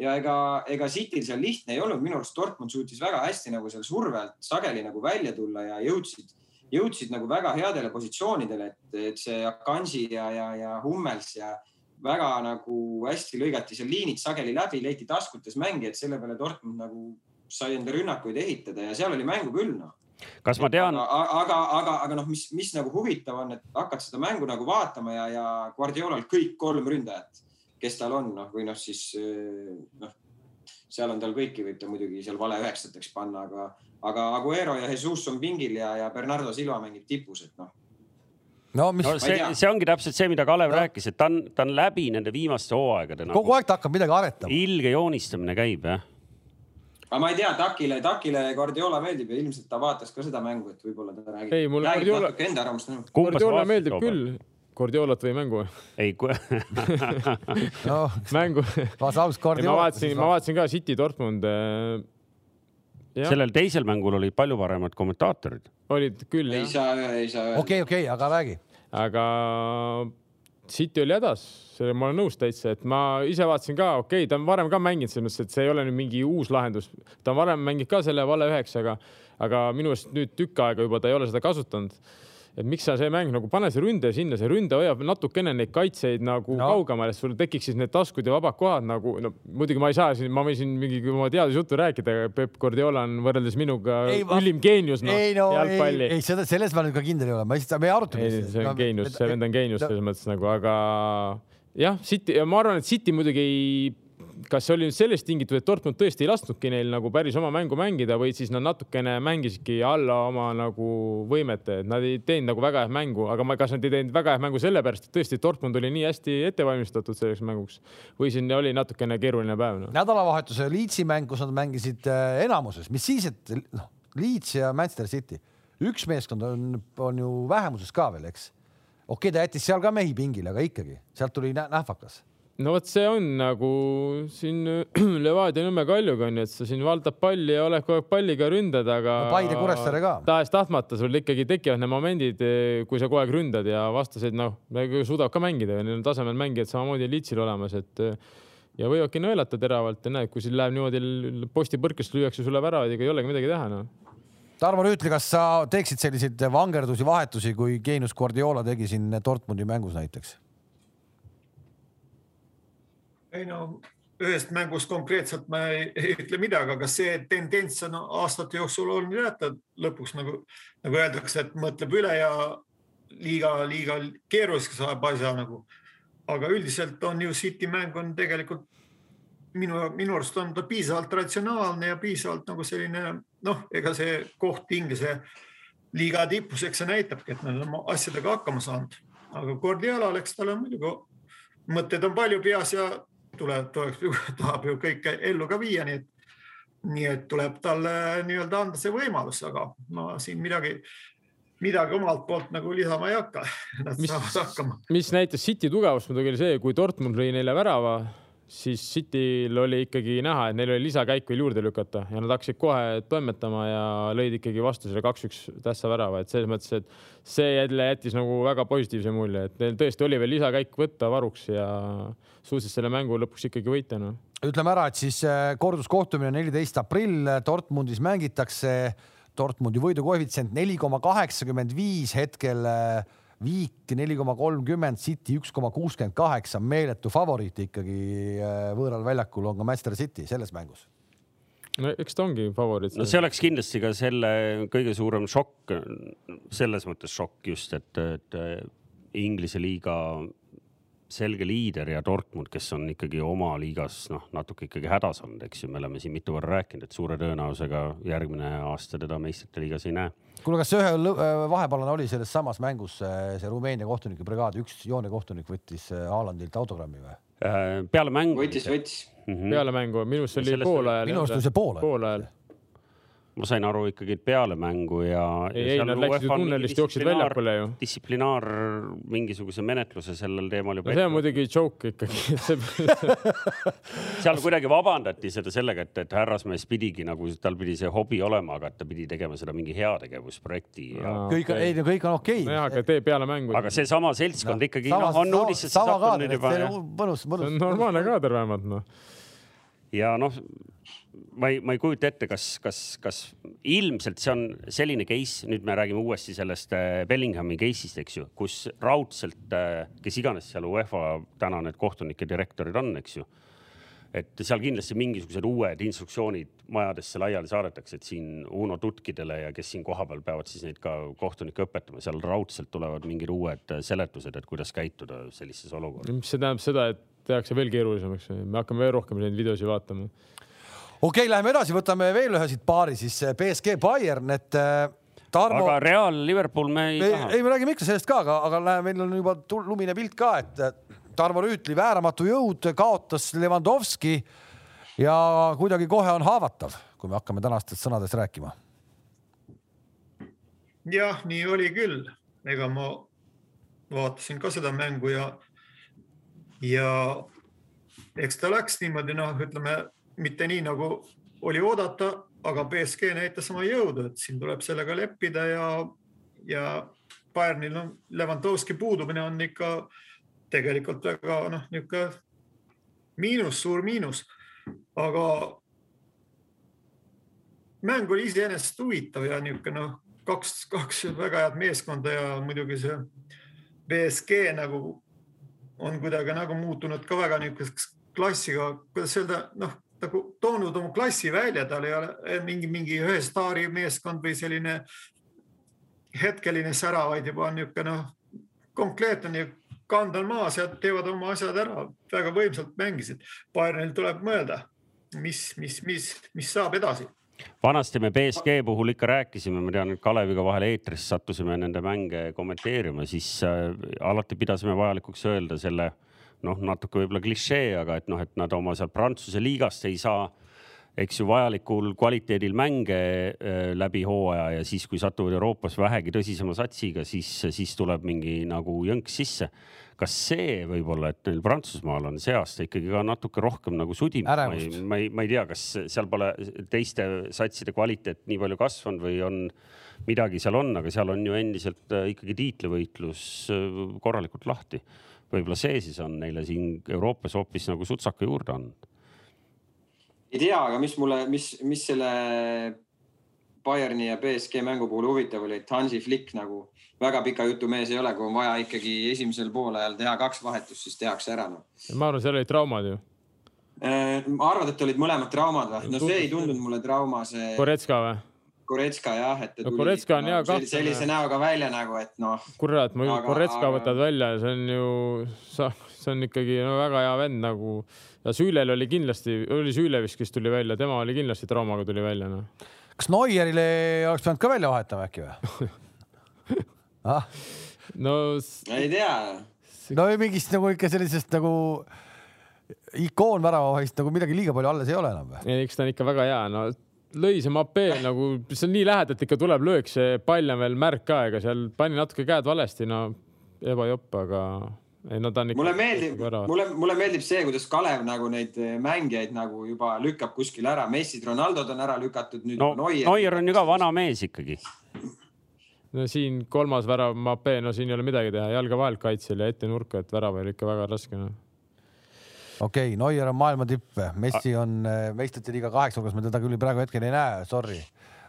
Speaker 4: ja ega, ega Cityl seal lihtne ei olnud, minu arust Dortmund suutis väga hästi nagu seal surve alt sageli nagu välja tulla ja jõudsid, jõudsid nagu väga headele positsioonidele, et, et see Akanji ja, ja, ja Hummels ja väga nagu hästi lõigati seal liinid sageli läbi, leiti taskutes mängijad, selle peale Dortmund nagu sai enda rünnakuid ehitada ja seal oli mängu küll noh
Speaker 2: kas ma tean?
Speaker 4: aga, aga, aga, aga noh, mis, mis nagu huvitav on, et hakkad seda mängu nagu vaatama ja, ja Guardiolal kõik kolm ründajat, kes tal on, noh või noh, siis noh, seal on tal kõiki, võib ta muidugi seal vale üheksateks panna, aga, aga Aguero ja Jesus on pingil ja, ja Bernardo Silva mängib tipus, et noh
Speaker 2: no mis no,. see, see ongi täpselt see, mida Kalev no. rääkis, et ta on, ta on läbi nende viimaste hooaegade
Speaker 1: nagu,. kogu aeg ta hakkab midagi aretama.
Speaker 2: ilge joonistamine käib jah
Speaker 4: aga ma ei tea, Takile, Takile Guardiola meeldib ja ilmselt ta vaatas ka seda mängu, et võib-olla ta räägib.
Speaker 5: ei, mulle Guardiola,
Speaker 4: natuke enda arvamust.
Speaker 5: Guardiola meeldib küll. Guardiolat või mängu?
Speaker 2: ei
Speaker 5: no, mängu.
Speaker 1: ma
Speaker 5: vaatasin, ma vaatasin ka City Dortmund. Äh,
Speaker 2: sellel teisel mängul olid palju paremad kommentaatorid.
Speaker 5: olid küll,
Speaker 4: ei saa, ei saa.
Speaker 1: okei, okei, aga räägi.
Speaker 5: aga City oli hädas, ma olen nõus täitsa, et ma ise vaatasin ka, okei okay,, ta on varem ka mänginud selles mõttes, et see ei ole nüüd mingi uus lahendus. ta on varem mänginud ka selle vale üheksaga, aga minu arust nüüd tükk aega juba ta ei ole seda kasutanud et miks sa see mäng nagu pane see ründe sinna, see ründe hoiab natukene neid kaitseid nagu no. kaugemale, sul tekiks siis need taskud ja vabad kohad nagu no muidugi ma ei saa siin, ma võin siin mingi oma teadusjuttu rääkida, Peep Guardiola on võrreldes minuga ei, ülim geenius
Speaker 1: no, ei, no, jalgpalli. ei, seda, selles ma nüüd ka kindel ei ole, ma lihtsalt, me arutame.
Speaker 5: see on geenius, see vend on geenius selles mõttes nagu, aga jah, City ma arvan, et City muidugi ei kas see oli nüüd sellest tingitud, et Dortmund tõesti ei lasknudki neil nagu päris oma mängu mängida või siis nad natukene mängisidki alla oma nagu võimete, et nad ei teinud nagu väga head mängu, aga ma, kas nad ei teinud väga head mängu sellepärast, et tõesti Dortmund oli nii hästi ette valmistatud selleks mänguks või siin oli natukene keeruline päev no.?
Speaker 1: nädalavahetuse Leedsi mäng, kus nad mängisid äh, enamuses, mis siis, et noh, Leeds ja Manchester City, üks meeskond on, on ju vähemuses ka veel, eks. okei okay,, ta jättis seal ka mehi pingile, aga ikkagi sealt tuli nähvakas
Speaker 5: no vot, see on nagu siin Levadia Nõmme Kaljuga on ju, et sa siin valdad palli ja oled kogu aeg palliga ründad, aga
Speaker 1: no,. Paide Kuressaare ka.
Speaker 5: tahes-tahtmata sul ikkagi tekivad need momendid, kui sa kogu aeg ründad ja vastased noh, suudavad ka mängida ja neil on tasemel mängijad samamoodi Litsil olemas, et ja võivadki nõelata teravalt ja näed, kui siin läheb niimoodi posti põrkest lüüakse sulle väravaid, ega ei olegi midagi teha noh
Speaker 1: Tarmo Rüütli, kas sa teeksid selliseid vangerdusi, vahetusi, kui Geenus Guardiola tegi siin Dortmundi mängus näiteks?
Speaker 3: Ei no ühest mängust konkreetselt ma ei, ei ütle midagi, aga see tendents on aastate jooksul olnud jätta lõpuks nagu, nagu öeldakse, et mõtleb üle ja liiga, liiga keeruliseks ajab asja nagu. aga üldiselt on ju City mäng on tegelikult minu, minu arust on ta piisavalt ratsionaalne ja piisavalt nagu selline noh, ega see koht Inglise liiga tipus, eks see näitabki, et nad on oma asjadega hakkama saanud. aga Guardiola, eks tal on muidugi mõtteid on palju peas ja tuleb, tahab ju kõike ellu ka viia, nii et, nii et tuleb talle nii-öelda anda see võimalus, aga ma siin midagi, midagi omalt poolt nagu lisama ei hakka. Nad mis, saavad hakkama.
Speaker 5: mis näitas City tugevust muidugi oli see, kui Dortmund lõi neile värava siis Cityl oli ikkagi näha, et neil oli lisakäik veel juurde lükata ja nad hakkasid kohe toimetama ja lõid ikkagi vastu selle kaks-üks tähtsa värava, et selles mõttes, et see jälle jättis nagu väga positiivse mulje, et neil tõesti oli veel lisakäik võtta varuks ja suutsid selle mängu lõpuks ikkagi võita no..
Speaker 1: ütleme ära, et siis äh, korduskohtumine neliteist aprill Dortmundis mängitakse. Dortmundi võidukoefitsient neli koma kaheksakümmend viis hetkel äh, Viik neli koma kolmkümmend, City üks koma kuuskümmend kaheksa, meeletu favoriit ikkagi äh, võõral väljakul on ka Manchester City selles mängus
Speaker 5: no eks ta ongi favoriit.
Speaker 2: no see oleks kindlasti ka selle kõige suurem šokk, selles mõttes šokk just, et, et Inglise liiga selge liider ja Dortmund, kes on ikkagi oma liigas noh, natuke ikkagi hädas olnud, eks ju, me oleme siin mitu korda rääkinud, et suure tõenäosusega järgmine aasta teda meistrite liigas ei näe.
Speaker 1: kuule, kas ühe äh, vahepalana oli selles samas mängus äh, see Rumeenia kohtunike brigaad, üks joonekohtunik võttis äh, Haalandilt autogrammi või?
Speaker 2: peale mängu.
Speaker 4: võttis, võttis
Speaker 5: mm. -hmm. peale mängu, minu arust see oli poolajal.
Speaker 1: minu arust oli see poolajal.
Speaker 5: poolajal
Speaker 2: ma sain aru ikkagi peale mängu ja.
Speaker 5: ei, ei nad läksid ju tunnelist, jooksid väljakule ju.
Speaker 2: distsiplinaar mingisuguse menetluse sellel teemal juba.
Speaker 5: no see on muidugi joke ikkagi
Speaker 2: seal kuidagi vabandati seda sellega, et, et härrasmees pidigi nagu, tal pidi see hobi olema, aga ta pidi tegema seda mingi heategevusprojekti ja....
Speaker 1: kõik okay., ei no kõik on okei okay..
Speaker 5: nojah, aga tee peale mängu.
Speaker 2: aga seesama seltskond no, ikkagi
Speaker 1: sama,
Speaker 2: no, on uudistesse sattunud
Speaker 1: juba. mõnus, mõnus.
Speaker 5: normaalne kaader vähemalt noh
Speaker 2: ja noh, ma ei, ma ei kujuta ette, kas, kas, kas ilmselt see on selline case, nüüd me räägime uuesti sellest äh, Bellinghami case'ist, eks ju, kus raudselt, äh, kes iganes seal UEFA täna need kohtunike direktorid on, eks ju. et seal kindlasti mingisugused uued instruktsioonid majadesse laiali saadetakse, et siin Uno tutkidele ja kes siin kohapeal peavad siis neid ka kohtunikke õpetama, seal raudselt tulevad mingid uued äh, seletused, et kuidas käituda sellises olukorras.
Speaker 5: see tähendab seda, et tehakse veel keerulisemaks, me hakkame veel rohkem neid videosid vaatama
Speaker 1: okei okay,, läheme edasi, võtame veel ühe siit paari siis BSG Bayern, et äh, Tarmo.
Speaker 2: aga Real Liverpool me ei
Speaker 1: me, taha. ei, me räägime ikka sellest ka, aga, aga näe, meil on juba lumine pilt ka, et Tarmo Rüütli vääramatu jõud kaotas Levandovski ja kuidagi kohe on haavatav, kui me hakkame tänastest sõnadest rääkima.
Speaker 3: jah, nii oli küll, ega ma vaatasin ka seda mängu ja, ja eks ta läks niimoodi, noh, ütleme mitte nii, nagu oli oodata, aga BSG näitas oma jõudu, et siin tuleb sellega leppida ja, ja Bayernil on Levanovski puudumine on ikka tegelikult väga noh, niisugune miinus, suur miinus, aga mäng oli iseenesest huvitav ja niisugune noh, kaks, kaks väga head meeskonda ja muidugi see BSG nagu on kuidagi nagu muutunud ka väga niisuguseks klassiga, kuidas öelda, noh nagu toonud oma klassi välja, tal ei ole eh, mingi, mingi ühe staari meeskond või selline hetkeline sära, vaid juba on niisugune noh, konkreetne kand on maas ja teevad oma asjad ära, väga võimsalt mängisid. Bayernil tuleb mõelda, mis, mis, mis, mis saab edasi
Speaker 2: vanasti me BSG puhul ikka rääkisime, ma tean, et Kaleviga vahel eetris sattusime nende mänge kommenteerima, siis äh, alati pidasime vajalikuks öelda selle äh, noh, natuke võib-olla klišee, aga et noh, et nad oma seal Prantsuse liigast ei saa, eks ju, vajalikul kvaliteedil mänge äh, läbi hooaja ja siis, kui satuvad Euroopas vähegi tõsisema satsiga, siis, siis tuleb mingi nagu jõnks sisse. kas see võib-olla, et neil Prantsusmaal on see aasta ikkagi ka natuke rohkem nagu sudi, ma ei, ma ei, ma ei tea, kas seal pole teiste satside kvaliteet nii palju kasvanud või on midagi seal on, aga seal on ju endiselt äh, ikkagi tiitlivõitlus äh, korralikult lahti võib-olla see siis on neile siin Euroopas hoopis nagu sutsaka juurde andnud.
Speaker 4: ei tea, aga mis mulle, mis, mis selle Bayerni ja BSG mängu puhul huvitav oli, et Hansi Flick nagu väga pika jutu mees ei ole, kui on vaja ikkagi esimesel poolajal teha kaks vahetust, siis tehakse ära no..
Speaker 5: ma arvan, seal olid traumad ju.
Speaker 4: Äh, arvad, et olid mõlemad traumad või? no see ei tundunud mulle trauma, see.
Speaker 5: Koretska või?
Speaker 4: Koretska jah, et
Speaker 5: ta tuli no, Koretska on hea
Speaker 4: nagu kahtlane. sellise näoga välja nagu, et noh.
Speaker 5: kurat, ma aga, Koretska aga... võtad välja, see on ju, see on ikkagi no, väga hea vend nagu ja Süülel oli kindlasti, oli Süüle vist, kes tuli välja, tema oli kindlasti traumaga tuli välja noh.
Speaker 1: kas Neuerile oleks pidanud ka välja vahetama äkki või
Speaker 5: ah?? no.
Speaker 4: ei tea.
Speaker 1: no mingist nagu ikka sellisest nagu ikoonväravahist nagu midagi liiga palju alles ei ole enam või?
Speaker 5: eks ta on ikka väga hea, no lõi see Mape nagu, see on nii lähedalt ikka tuleb löök, see pall on veel märk ka, ega seal pani natuke käed valesti, no ebajopp, aga ei no ta on
Speaker 4: ikka. mulle meeldib, mulle, mulle meeldib see, kuidas Kalev nagu neid mängijaid nagu juba lükkab kuskile ära. Messid, Ronaldod on ära lükatud.
Speaker 2: no Neuer, Neuer on ju ka vana mees ikkagi.
Speaker 5: no siin kolmas värav, Mape, no siin ei ole midagi teha, jalga vahelt kaitsel ja ette nurka, et värav oli ikka väga raske no
Speaker 1: okei okay,, Neuer on maailma tipp, Messi on äh, meistrite liiga kaheksa hulgas, me teda küll praegu hetkel ei näe, sorry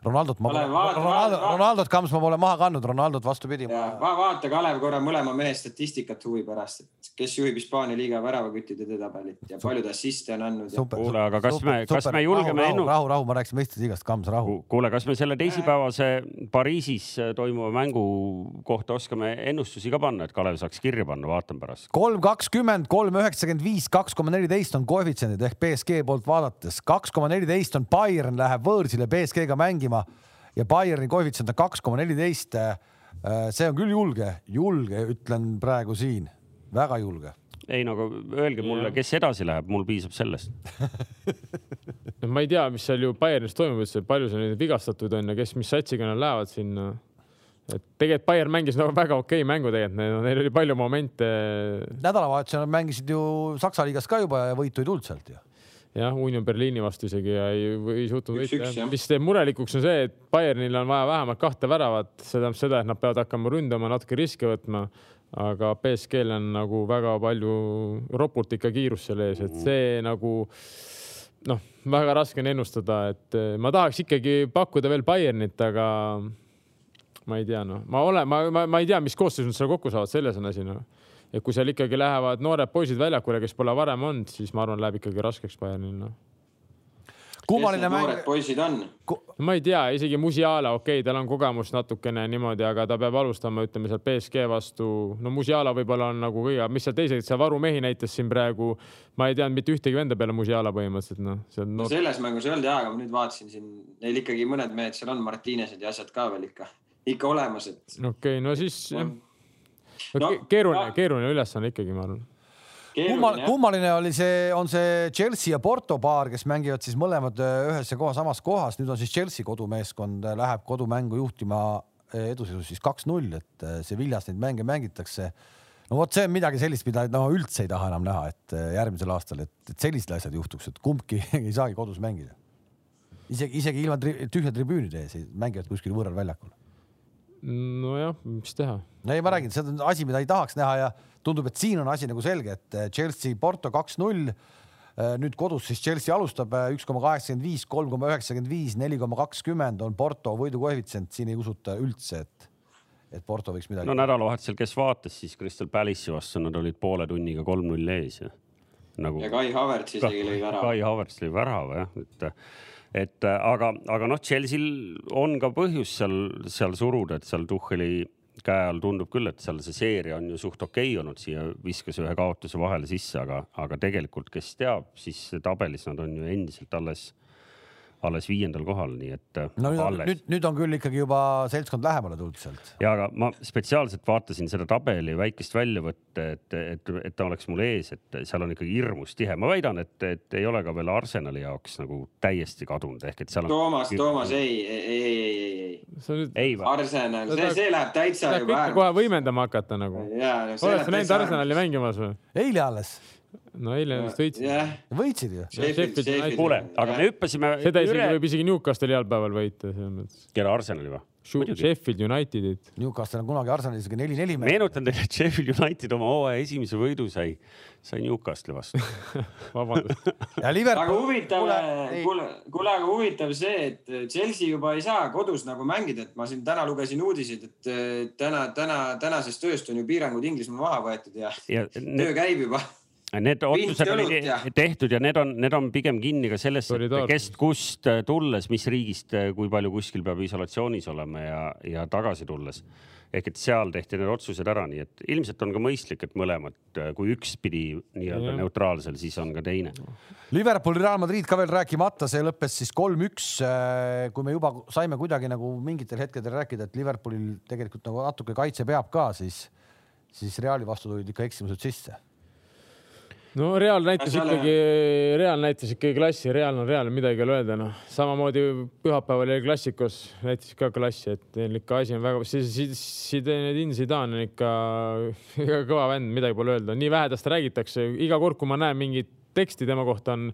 Speaker 1: Ronaldot ma pole, Ronaldo, Ronaldot Kams ma pole maha kandnud, Ronaldot vastupidi.
Speaker 4: Ma... vaata Kalev korra mõlema mehe statistikat huvi pärast, et kes juhib Hispaania liiga väravaküttide edetabelit ja palju ta assiste on andnud.
Speaker 2: kuule, aga kas super, me, kas super, me julgeme
Speaker 1: ennu-? rahu, rahu, ma rääkisin meistrite liigast, Kams, rahu.
Speaker 2: kuule, kas me selle teisipäevase Pariisis toimuva mängu kohta oskame ennustusi ka panna, et Kalev saaks kirja panna, vaatan pärast.
Speaker 1: kolm kakskümmend, kolm üheksakümmend viis, kaks koma neliteist on koefitsiendid ehk BSG poolt vaadates, kaks koma neliteist on Bayern läheb võõrsile BSG-ga mängima mängima ja Bayerni koefitsient on kaks koma neliteist. Äh, see on küll julge, julge, ütlen praegu siin, väga julge
Speaker 2: ei no aga öelge mulle, kes edasi läheb, mul piisab sellest
Speaker 5: no ma ei tea, mis seal ju Bayernis toimub üldse, palju seal neid vigastatud on ja kes, mis satsiga nad lähevad sinna. et tegelikult Bayern mängis nagu väga okei mängu tegelikult, neil oli palju momente.
Speaker 1: nädalavahetusel nad mängisid ju Saksa liigas ka juba ja võitu ei tulnud sealt ju
Speaker 5: jah, Union Berliini vastu isegi ja ei, ei suutnud võita. mis teeb murelikuks, on see, et Bayernil on vaja vähemalt kahte väravat, see tähendab seda, et nad peavad hakkama ründama, natuke riske võtma. aga BSG-l on nagu väga palju ropult ikka kiirust seal ees, et see nagu noh, väga raske on ennustada, et eh, ma tahaks ikkagi pakkuda veel Bayernit, aga ma ei tea, noh, ma olen, ma, ma, ma ei tea, mis koosseisus nad seal kokku saavad, selles on asi noh et kui seal ikkagi lähevad noored poisid väljakule, kes pole varem olnud, siis ma arvan, läheb ikkagi raskeks Bayernil noh
Speaker 4: kummaline mäng. noored poisid on
Speaker 5: Ku...? ma ei tea, isegi Musiala, okei okay,, tal on kogemust natukene niimoodi, aga ta peab alustama, ütleme seal BSG vastu. no Musiala võib-olla on nagu kõige, mis seal teised, see varumehi näitas siin praegu. ma ei teadnud mitte ühtegi venda peale Musiala põhimõtteliselt noh.
Speaker 4: No, selles mängus ei olnud jaa, aga ma nüüd vaatasin siin, neil ikkagi mõned mehed seal on, Martinesed ja asjad ka veel ikka, ikka olemas, et.
Speaker 5: okei okay,, no siis on no, keeruline no., keeruline ülesanne ikkagi, ma arvan.
Speaker 1: Kummal, kummaline oli see, on see Chelsea ja Porto paar, kes mängivad siis mõlemad äh, ühes ja koha samas kohas, nüüd on siis Chelsea kodumeeskond äh, läheb kodumängu juhtima äh, eduseisus siis kaks-null, et see viljas neid mänge mängitakse. no vot, see on midagi sellist, mida no üldse ei taha enam näha, et järgmisel aastal, et, et sellised asjad juhtuks, et kumbki ei saagi kodus mängida. isegi, isegi ilma tri, tühja tribüünide ees mängivad kuskil võõral väljakul
Speaker 5: nojah, mis teha.
Speaker 1: no ei, ma räägin, see on asi, mida ei tahaks näha ja tundub, et siin on asi nagu selge, et eh, Chelsea Porto kaks-null. Eh, nüüd kodus siis Chelsea alustab eh, üks koma kaheksakümmend viis, kolm koma üheksakümmend viis, neli koma kakskümmend on Porto võidukoefitsient, siin ei usuta üldse, et, et Porto võiks midagi.
Speaker 2: no nädalavahetusel, kes vaatas, siis Crystal Palace'i vastu nad olid poole tunniga kolm-null ees ja
Speaker 4: nagu. ja Kai Havertz isegi lõi värava.
Speaker 2: Kai Havertz lõi värava jah, et et äh, aga, aga noh, Chelsea'l on ka põhjus seal, seal suruda, et seal Tuhheli käe all tundub küll, et seal see seeria on ju suht okei okay olnud, siia viskas ühe kaotuse vahele sisse, aga, aga tegelikult, kes teab, siis tabelis nad on ju endiselt alles alles viiendal kohal, nii et.
Speaker 1: Äh, no nüüd, nüüd, nüüd on küll ikkagi juba seltskond lähemale tulnud sealt.
Speaker 2: ja, aga ma spetsiaalselt vaatasin seda tabeli väikest väljavõtte, et, et, et ta oleks mul ees, et seal on ikkagi hirmus tihe. ma väidan, et, et ei ole ka veel Arsenali jaoks nagu täiesti kadunud, ehk et seal
Speaker 4: on. Toomas, Toomas, ei, ei, ei, ei, ei. ei või? Arsenal, see, see läheb täitsa
Speaker 5: juba ära. kohe võimendama hakata nagu. oled sa näinud Arsenali mängimas või?
Speaker 1: eile alles
Speaker 5: no eile vist võitsid yeah..
Speaker 1: võitsid ju.
Speaker 2: kuule, aga me hüppasime.
Speaker 5: seda isegi üle... võib isegi Newcastle'i jalgpäeval võita selles mõttes.
Speaker 2: kelle Arsenali või?
Speaker 5: Sheffield Unitedit.
Speaker 1: Newcastle on kunagi Arsenalis isegi neli-neli.
Speaker 2: meenutan teile, et Sheffield United oma hooaja esimese võidu sai, sai Newcastle'i vastu
Speaker 5: vabandust
Speaker 4: aga huvitav, kuule, kuule, aga huvitav see, et Chelsea juba ei saa kodus nagu mängida, et ma siin täna lugesin uudiseid, et täna, täna, tänasest ööst on ju piirangud Inglismaal maha võetud ja, ja töö käib juba
Speaker 2: Need otsused olid tehtud ja need on, need on pigem kinni ka sellest, et kes kust tulles, mis riigist, kui palju kuskil peab isolatsioonis olema ja, ja tagasi tulles. ehk et seal tehti need otsused ära, nii et ilmselt on ka mõistlik, et mõlemad, kui üks pidi nii-öelda neutraalsel, siis on ka teine.
Speaker 1: Liverpool, Real Madrid ka veel rääkimata, see lõppes siis kolm-üks. kui me juba saime kuidagi nagu mingitel hetkedel rääkida, et Liverpoolil tegelikult nagu natuke kaitse peab ka, siis, siis Reali vastu tulid ikka eksimused sisse
Speaker 5: no Real näitas ikkagi, Real näitas ikkagi klassi, Real on Real, midagi ei ole öelda, noh. samamoodi pühapäeval oli klassikos, näitas ka klassi, et neil ikka asi on väga, Zinedine Zidane on ikka, ikka kõva vend, midagi pole öelda, nii vähe tast räägitakse, iga kord, kui ma näen mingit teksti tema kohta on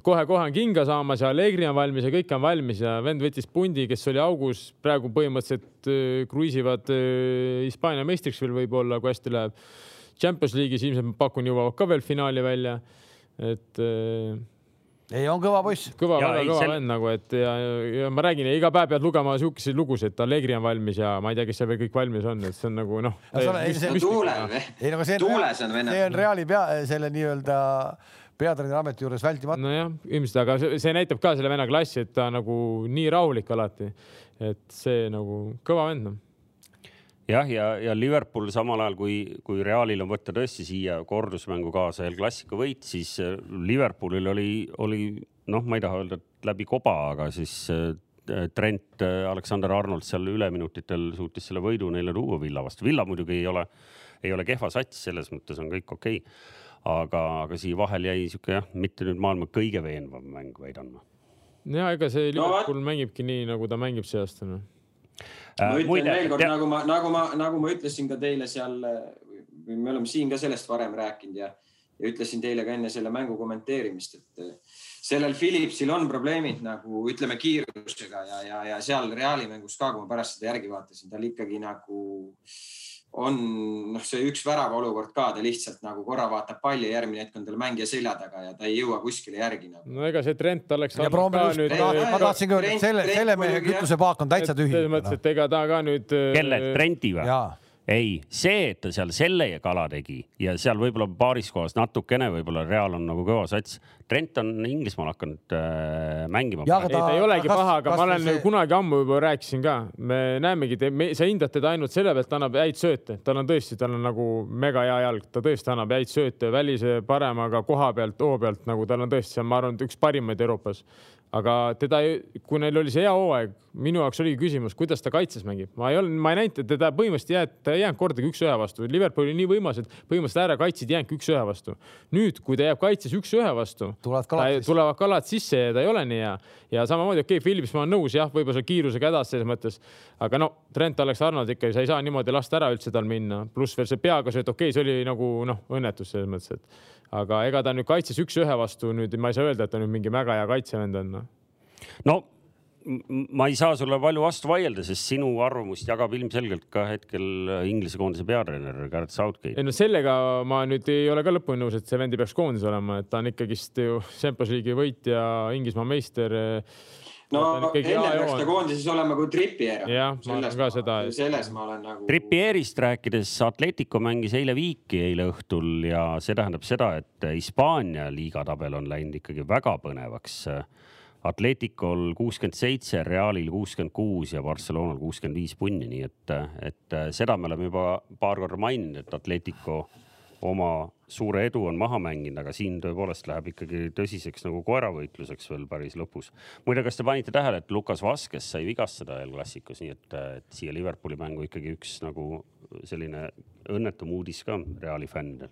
Speaker 5: kohe-kohe on kinga saamas ja Allegri on valmis ja kõik on valmis ja vend võttis pundi, kes oli augus, praegu põhimõtteliselt äh, kruiisivad äh, Hispaania meistriks veel võib-olla, kui hästi läheb Champions League'is ilmselt pakun jõuavad ka veel finaali välja, et äh,
Speaker 1: ei, on kõva poiss.
Speaker 5: kõva, väga kõva sel... vend nagu, et ja, ja ma räägin, iga päev pead lugema sihukeseid lugusid, et Allegri on valmis ja ma ei tea, kes seal veel kõik valmis on, et see on nagu noh.
Speaker 4: tuulel,
Speaker 1: ei no aga see on, see on Reali pea, selle nii-öelda peatreeneri ameti juures vältimatu.
Speaker 5: nojah, ilmselt, aga see näitab ka selle venna klassi, et ta nagu nii rahulik alati, et see nagu kõva vend noh
Speaker 2: jah, ja, ja Liverpool samal ajal kui, kui Realil on võtta tõesti siia kordusmängu kaasa El Clasico võit, siis äh, Liverpoolil oli, oli noh, ma ei taha öelda, et läbi koba, aga siis äh, Trent äh, Alexander Arnold seal üleminutitel suutis selle võidu neile tuua Villa vastu. Villa muidugi ei ole, ei ole kehva sats, selles mõttes on kõik okei okay.. aga, aga siia vahel jäi sihuke jah, mitte nüüd maailma kõige veenvam mäng, väidan ma.
Speaker 5: ja ega see Liverpool no, mängibki nii, nagu ta mängib see aasta noh
Speaker 4: ma äh, ütlen Muide, veel kord, nagu ma, nagu ma, nagu ma ütlesin ka teile seal, me oleme siin ka sellest varem rääkinud ja, ja ütlesin teile ka enne selle mängu kommenteerimist, et äh, sellel Philipsil on probleemid nagu ütleme kiirusega ja, ja, ja seal Reali mängus ka, kui ma pärast seda järgi vaatasin, tal ikkagi nagu äh, on noh, see üks värava olukord ka, ta lihtsalt nagu korra vaatab palli, järgmine hetk on tal mängija selja taga ja ta ei jõua kuskile järgi nagu..
Speaker 5: no ega see Trent oleks.
Speaker 1: ma tahtsingi öelda, et selle, selle mehe kütusepaak on täitsa tühi.
Speaker 5: selles mõttes, et ega ta ka nüüd.
Speaker 2: kelle, Trenti või? Ei, see, et ta seal selle kala tegi ja seal võib-olla paaris kohas natukene, võib-olla Real on nagu kõva sats. Trent on Inglismaal hakanud äh, mängima.
Speaker 5: ei, ta ei olegi kas, paha, aga ma olen see... kunagi ammu juba rääkisin ka, me näemegi, sa hindad teda ainult selle pealt, ta annab häid sööte, tal on tõesti, tal on nagu mega hea jalg, ta tõesti annab häid sööte välise paremaga koha pealt, hoo pealt, nagu tal on tõesti, see on, ma arvan, üks parimaid Euroopas aga teda, kui neil oli see hea hooaeg, minu jaoks oligi küsimus, kuidas ta kaitses mängib. ma ei olnud, ma ei näinud, et teda põhimõtteliselt jääd, ta ei jäänud kordagi üks-ühe vastu. Liverpool oli nii võimas, et põhimõtteliselt äärekaitsjad jäänudki üks-ühe vastu. nüüd, kui ta jääb kaitses üks-ühe vastu, tulevad kalad sisse ja ta ei ole nii hea. ja samamoodi, okei okay,, Philips, ma olen nõus, jah, võib-olla seal kiirusega hädas selles mõttes, aga no Trent Alexander ikka, sa ei saa niimoodi lasta ära üldse tal minna, pluss veel see peaga sööt, okei okay,, see oli nagu noh, õnnetus selles mõttes, et aga ega ta nüüd kaitses üks-ühe vastu nüüd, ma ei saa öelda, et ta nüüd mingi väga hea kaitsevend on no..
Speaker 2: no ma ei saa sulle palju vastu vaielda, sest sinu arvamust jagab ilmselgelt ka hetkel Inglise koondise peatreener Gareth Southgate.
Speaker 5: ei no sellega ma nüüd ei ole ka lõpuni nõus, et see vend ei peaks koondises olema, et ta on ikkagist ju Champions League'i võitja, Inglismaa meister
Speaker 4: no enne peaks ta koondises olema kui Trippier.
Speaker 5: jah, ma arvan ka seda
Speaker 4: selles ma olen nagu.
Speaker 2: Trippierist rääkides, Atletico mängis eile viiki eile õhtul ja see tähendab seda, et Hispaania liigatabel on läinud ikkagi väga põnevaks. Atleticol kuuskümmend seitse, Realil kuuskümmend kuus ja Barcelonal kuuskümmend viis punni, nii et, et seda me oleme juba paar korda maininud, et Atletico oma suure edu on maha mänginud, aga siin tõepoolest läheb ikkagi tõsiseks nagu koeravõitluseks veel päris lõpus. muide, kas te panite tähele, et Lukas Vaskes sai vigastada El Classicos, nii et, et siia Liverpooli mängu ikkagi üks nagu selline õnnetum uudis ka Reali fännidel.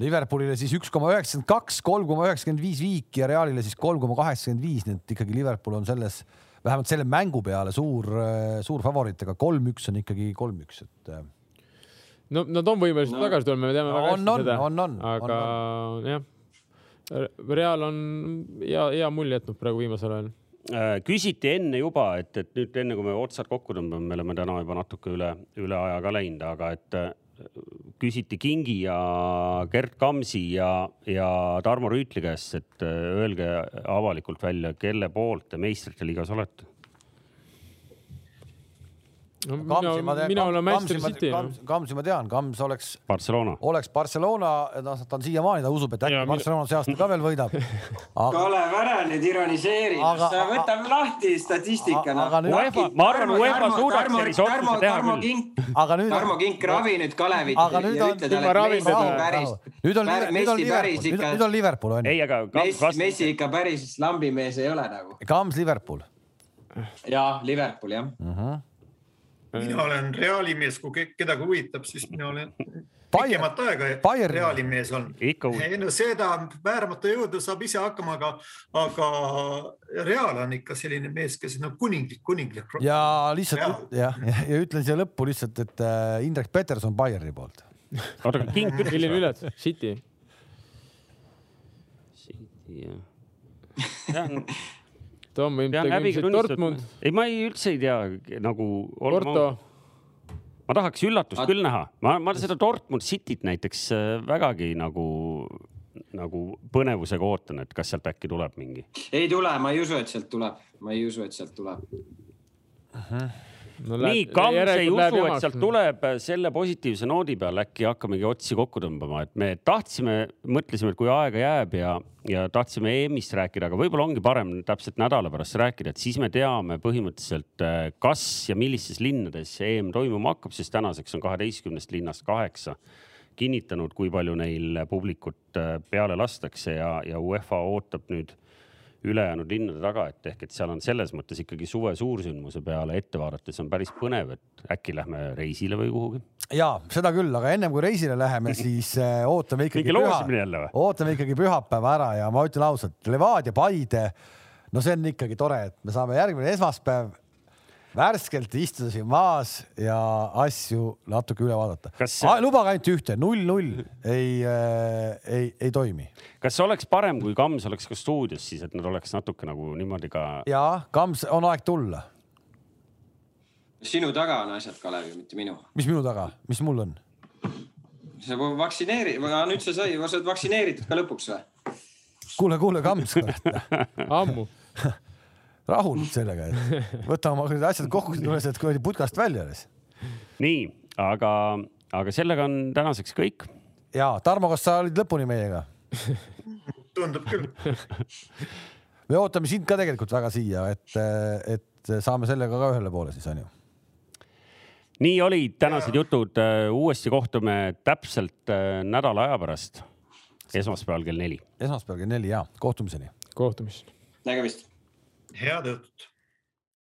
Speaker 1: Liverpoolile siis üks koma üheksakümmend kaks, kolm koma üheksakümmend viis viiki ja Realile siis kolm koma kaheksakümmend viis, nii et ikkagi Liverpool on selles, vähemalt selle mängu peale suur, suur favoriit, aga kolm-üks on ikkagi kolm-üks, et
Speaker 5: no nad on võimelised no. tagasi tulema, me teame
Speaker 1: väga hästi seda. on, on,
Speaker 5: aga jah, Real on hea, hea mulje jätnud praegu viimasel ajal
Speaker 2: äh, küsiti enne juba, et, et nüüd enne kui me otsad kokku tõmbame, me oleme täna juba natuke üle, üle aja ka läinud, aga et äh, küsiti Kingi ja Gerd Kamsi ja, ja Tarmo Rüütli käest, et äh, öelge avalikult välja, kelle poolt te meistrite liigas olete
Speaker 5: no, Kamsi ma tean, mina olen Manchester City.
Speaker 1: Kamsi ma tean, Kams oleks.
Speaker 2: Barcelona.
Speaker 1: oleks Barcelona, noh, ta on siiamaani, ta usub, et äkki Barcelona see aasta ka veel võidab
Speaker 4: aga.... Kalev, ära nüüd ironiseeri, võtame lahti statistika.
Speaker 2: UEFA, ma arvan, UEFA suudaks sellise otsuse teha küll.
Speaker 4: aga nüüd. Tarmo Kink, ravi nüüd Kalevit et Messi päris.
Speaker 1: nüüd on, nüüd on Liverpool, nüüd on Liverpool on
Speaker 2: ju. ei, aga.
Speaker 4: Messi ikka päris lambimees ei ole nagu.
Speaker 1: Kams Liverpool.
Speaker 4: ja Liverpool jah.
Speaker 3: -huh mina olen Reali mees, kui kedagi huvitab, siis mina olen pikemat aega Reali mees olnud. ei no seda vääramata jõudu saab ise hakkama, aga, aga Real on ikka selline mees, kes on no, kuninglik, kuninglik.
Speaker 1: ja lihtsalt jah, ja, ja ütlen siia lõppu lihtsalt, et äh, Indrek Peterson Bayerni poolt.
Speaker 2: oota, aga king,
Speaker 5: milline üllatus, City?
Speaker 2: City jah
Speaker 5: Tom ilmselt Dortmund.
Speaker 2: ei, ma ei üldse ei tea nagu. Porto. ma tahaks üllatust küll näha, ma, ma seda Dortmund Cityt näiteks äh, vägagi nagu, nagu põnevusega ootan, et kas sealt äkki tuleb mingi.
Speaker 4: ei tule, ma ei usu, et sealt tuleb, ma ei usu, et sealt tuleb uh.
Speaker 2: -huh no, nii, Kams ei usu, et sealt tuleb selle positiivse noodi peal äkki hakkamegi otsi kokku tõmbama, et me tahtsime, mõtlesime, et kui aega jääb ja, ja tahtsime EM-ist rääkida, aga võib-olla ongi parem täpselt nädala pärast rääkida, et siis me teame põhimõtteliselt, kas ja millistes linnades EM toimuma hakkab, sest tänaseks on kaheteistkümnest linnast kaheksa kinnitanud, kui palju neil publikut peale lastakse ja, ja UEFA ootab nüüd ülejäänud linnade taga, et ehk, et seal on selles mõttes ikkagi suve suursündmuse peale ette vaadates on päris põnev, et äkki lähme reisile või kuhugi.
Speaker 1: ja seda küll, aga ennem kui reisile läheme, siis äh, ootame ikkagi
Speaker 2: püha,
Speaker 1: ootame ikkagi pühapäeva ära ja ma ütlen ausalt, Levadia, Paide, no see on ikkagi tore, et me saame järgmine esmaspäev värskelt istuda siin maas ja asju natuke üle vaadata Kas.... lubage ainult ühte, null-null ei äh,, ei, ei toimi.
Speaker 2: kas oleks parem, kui Kams oleks ka stuudios siis, et nad oleks natuke nagu niimoodi ka?
Speaker 1: ja, Kams, on aeg tulla.
Speaker 4: sinu taga on asjad, Kalev, mitte minu.
Speaker 1: mis minu taga, mis mul on?
Speaker 4: sa vaktsineeri-, nüüd sa sai, sa oled vaktsineeritud ka lõpuks või?
Speaker 1: kuule, kuule, Kams
Speaker 5: ammu
Speaker 1: rahul sellega, et võta oma asjad kokku, tule sealt kuradi putkast välja alles.
Speaker 2: nii, aga, aga sellega on tänaseks kõik.
Speaker 1: ja Tarmo, kas sa olid lõpuni meiega
Speaker 3: tundub küll
Speaker 1: me ootame sind ka tegelikult väga siia, et, et saame sellega ka ühele poole siis onju.
Speaker 2: nii olid tänased jutud, uuesti kohtume täpselt äh, nädala aja pärast. esmaspäeval kell neli.
Speaker 1: esmaspäeval kell neli ja kohtumiseni.
Speaker 5: kohtumist.
Speaker 4: nägemist
Speaker 3: head õhtut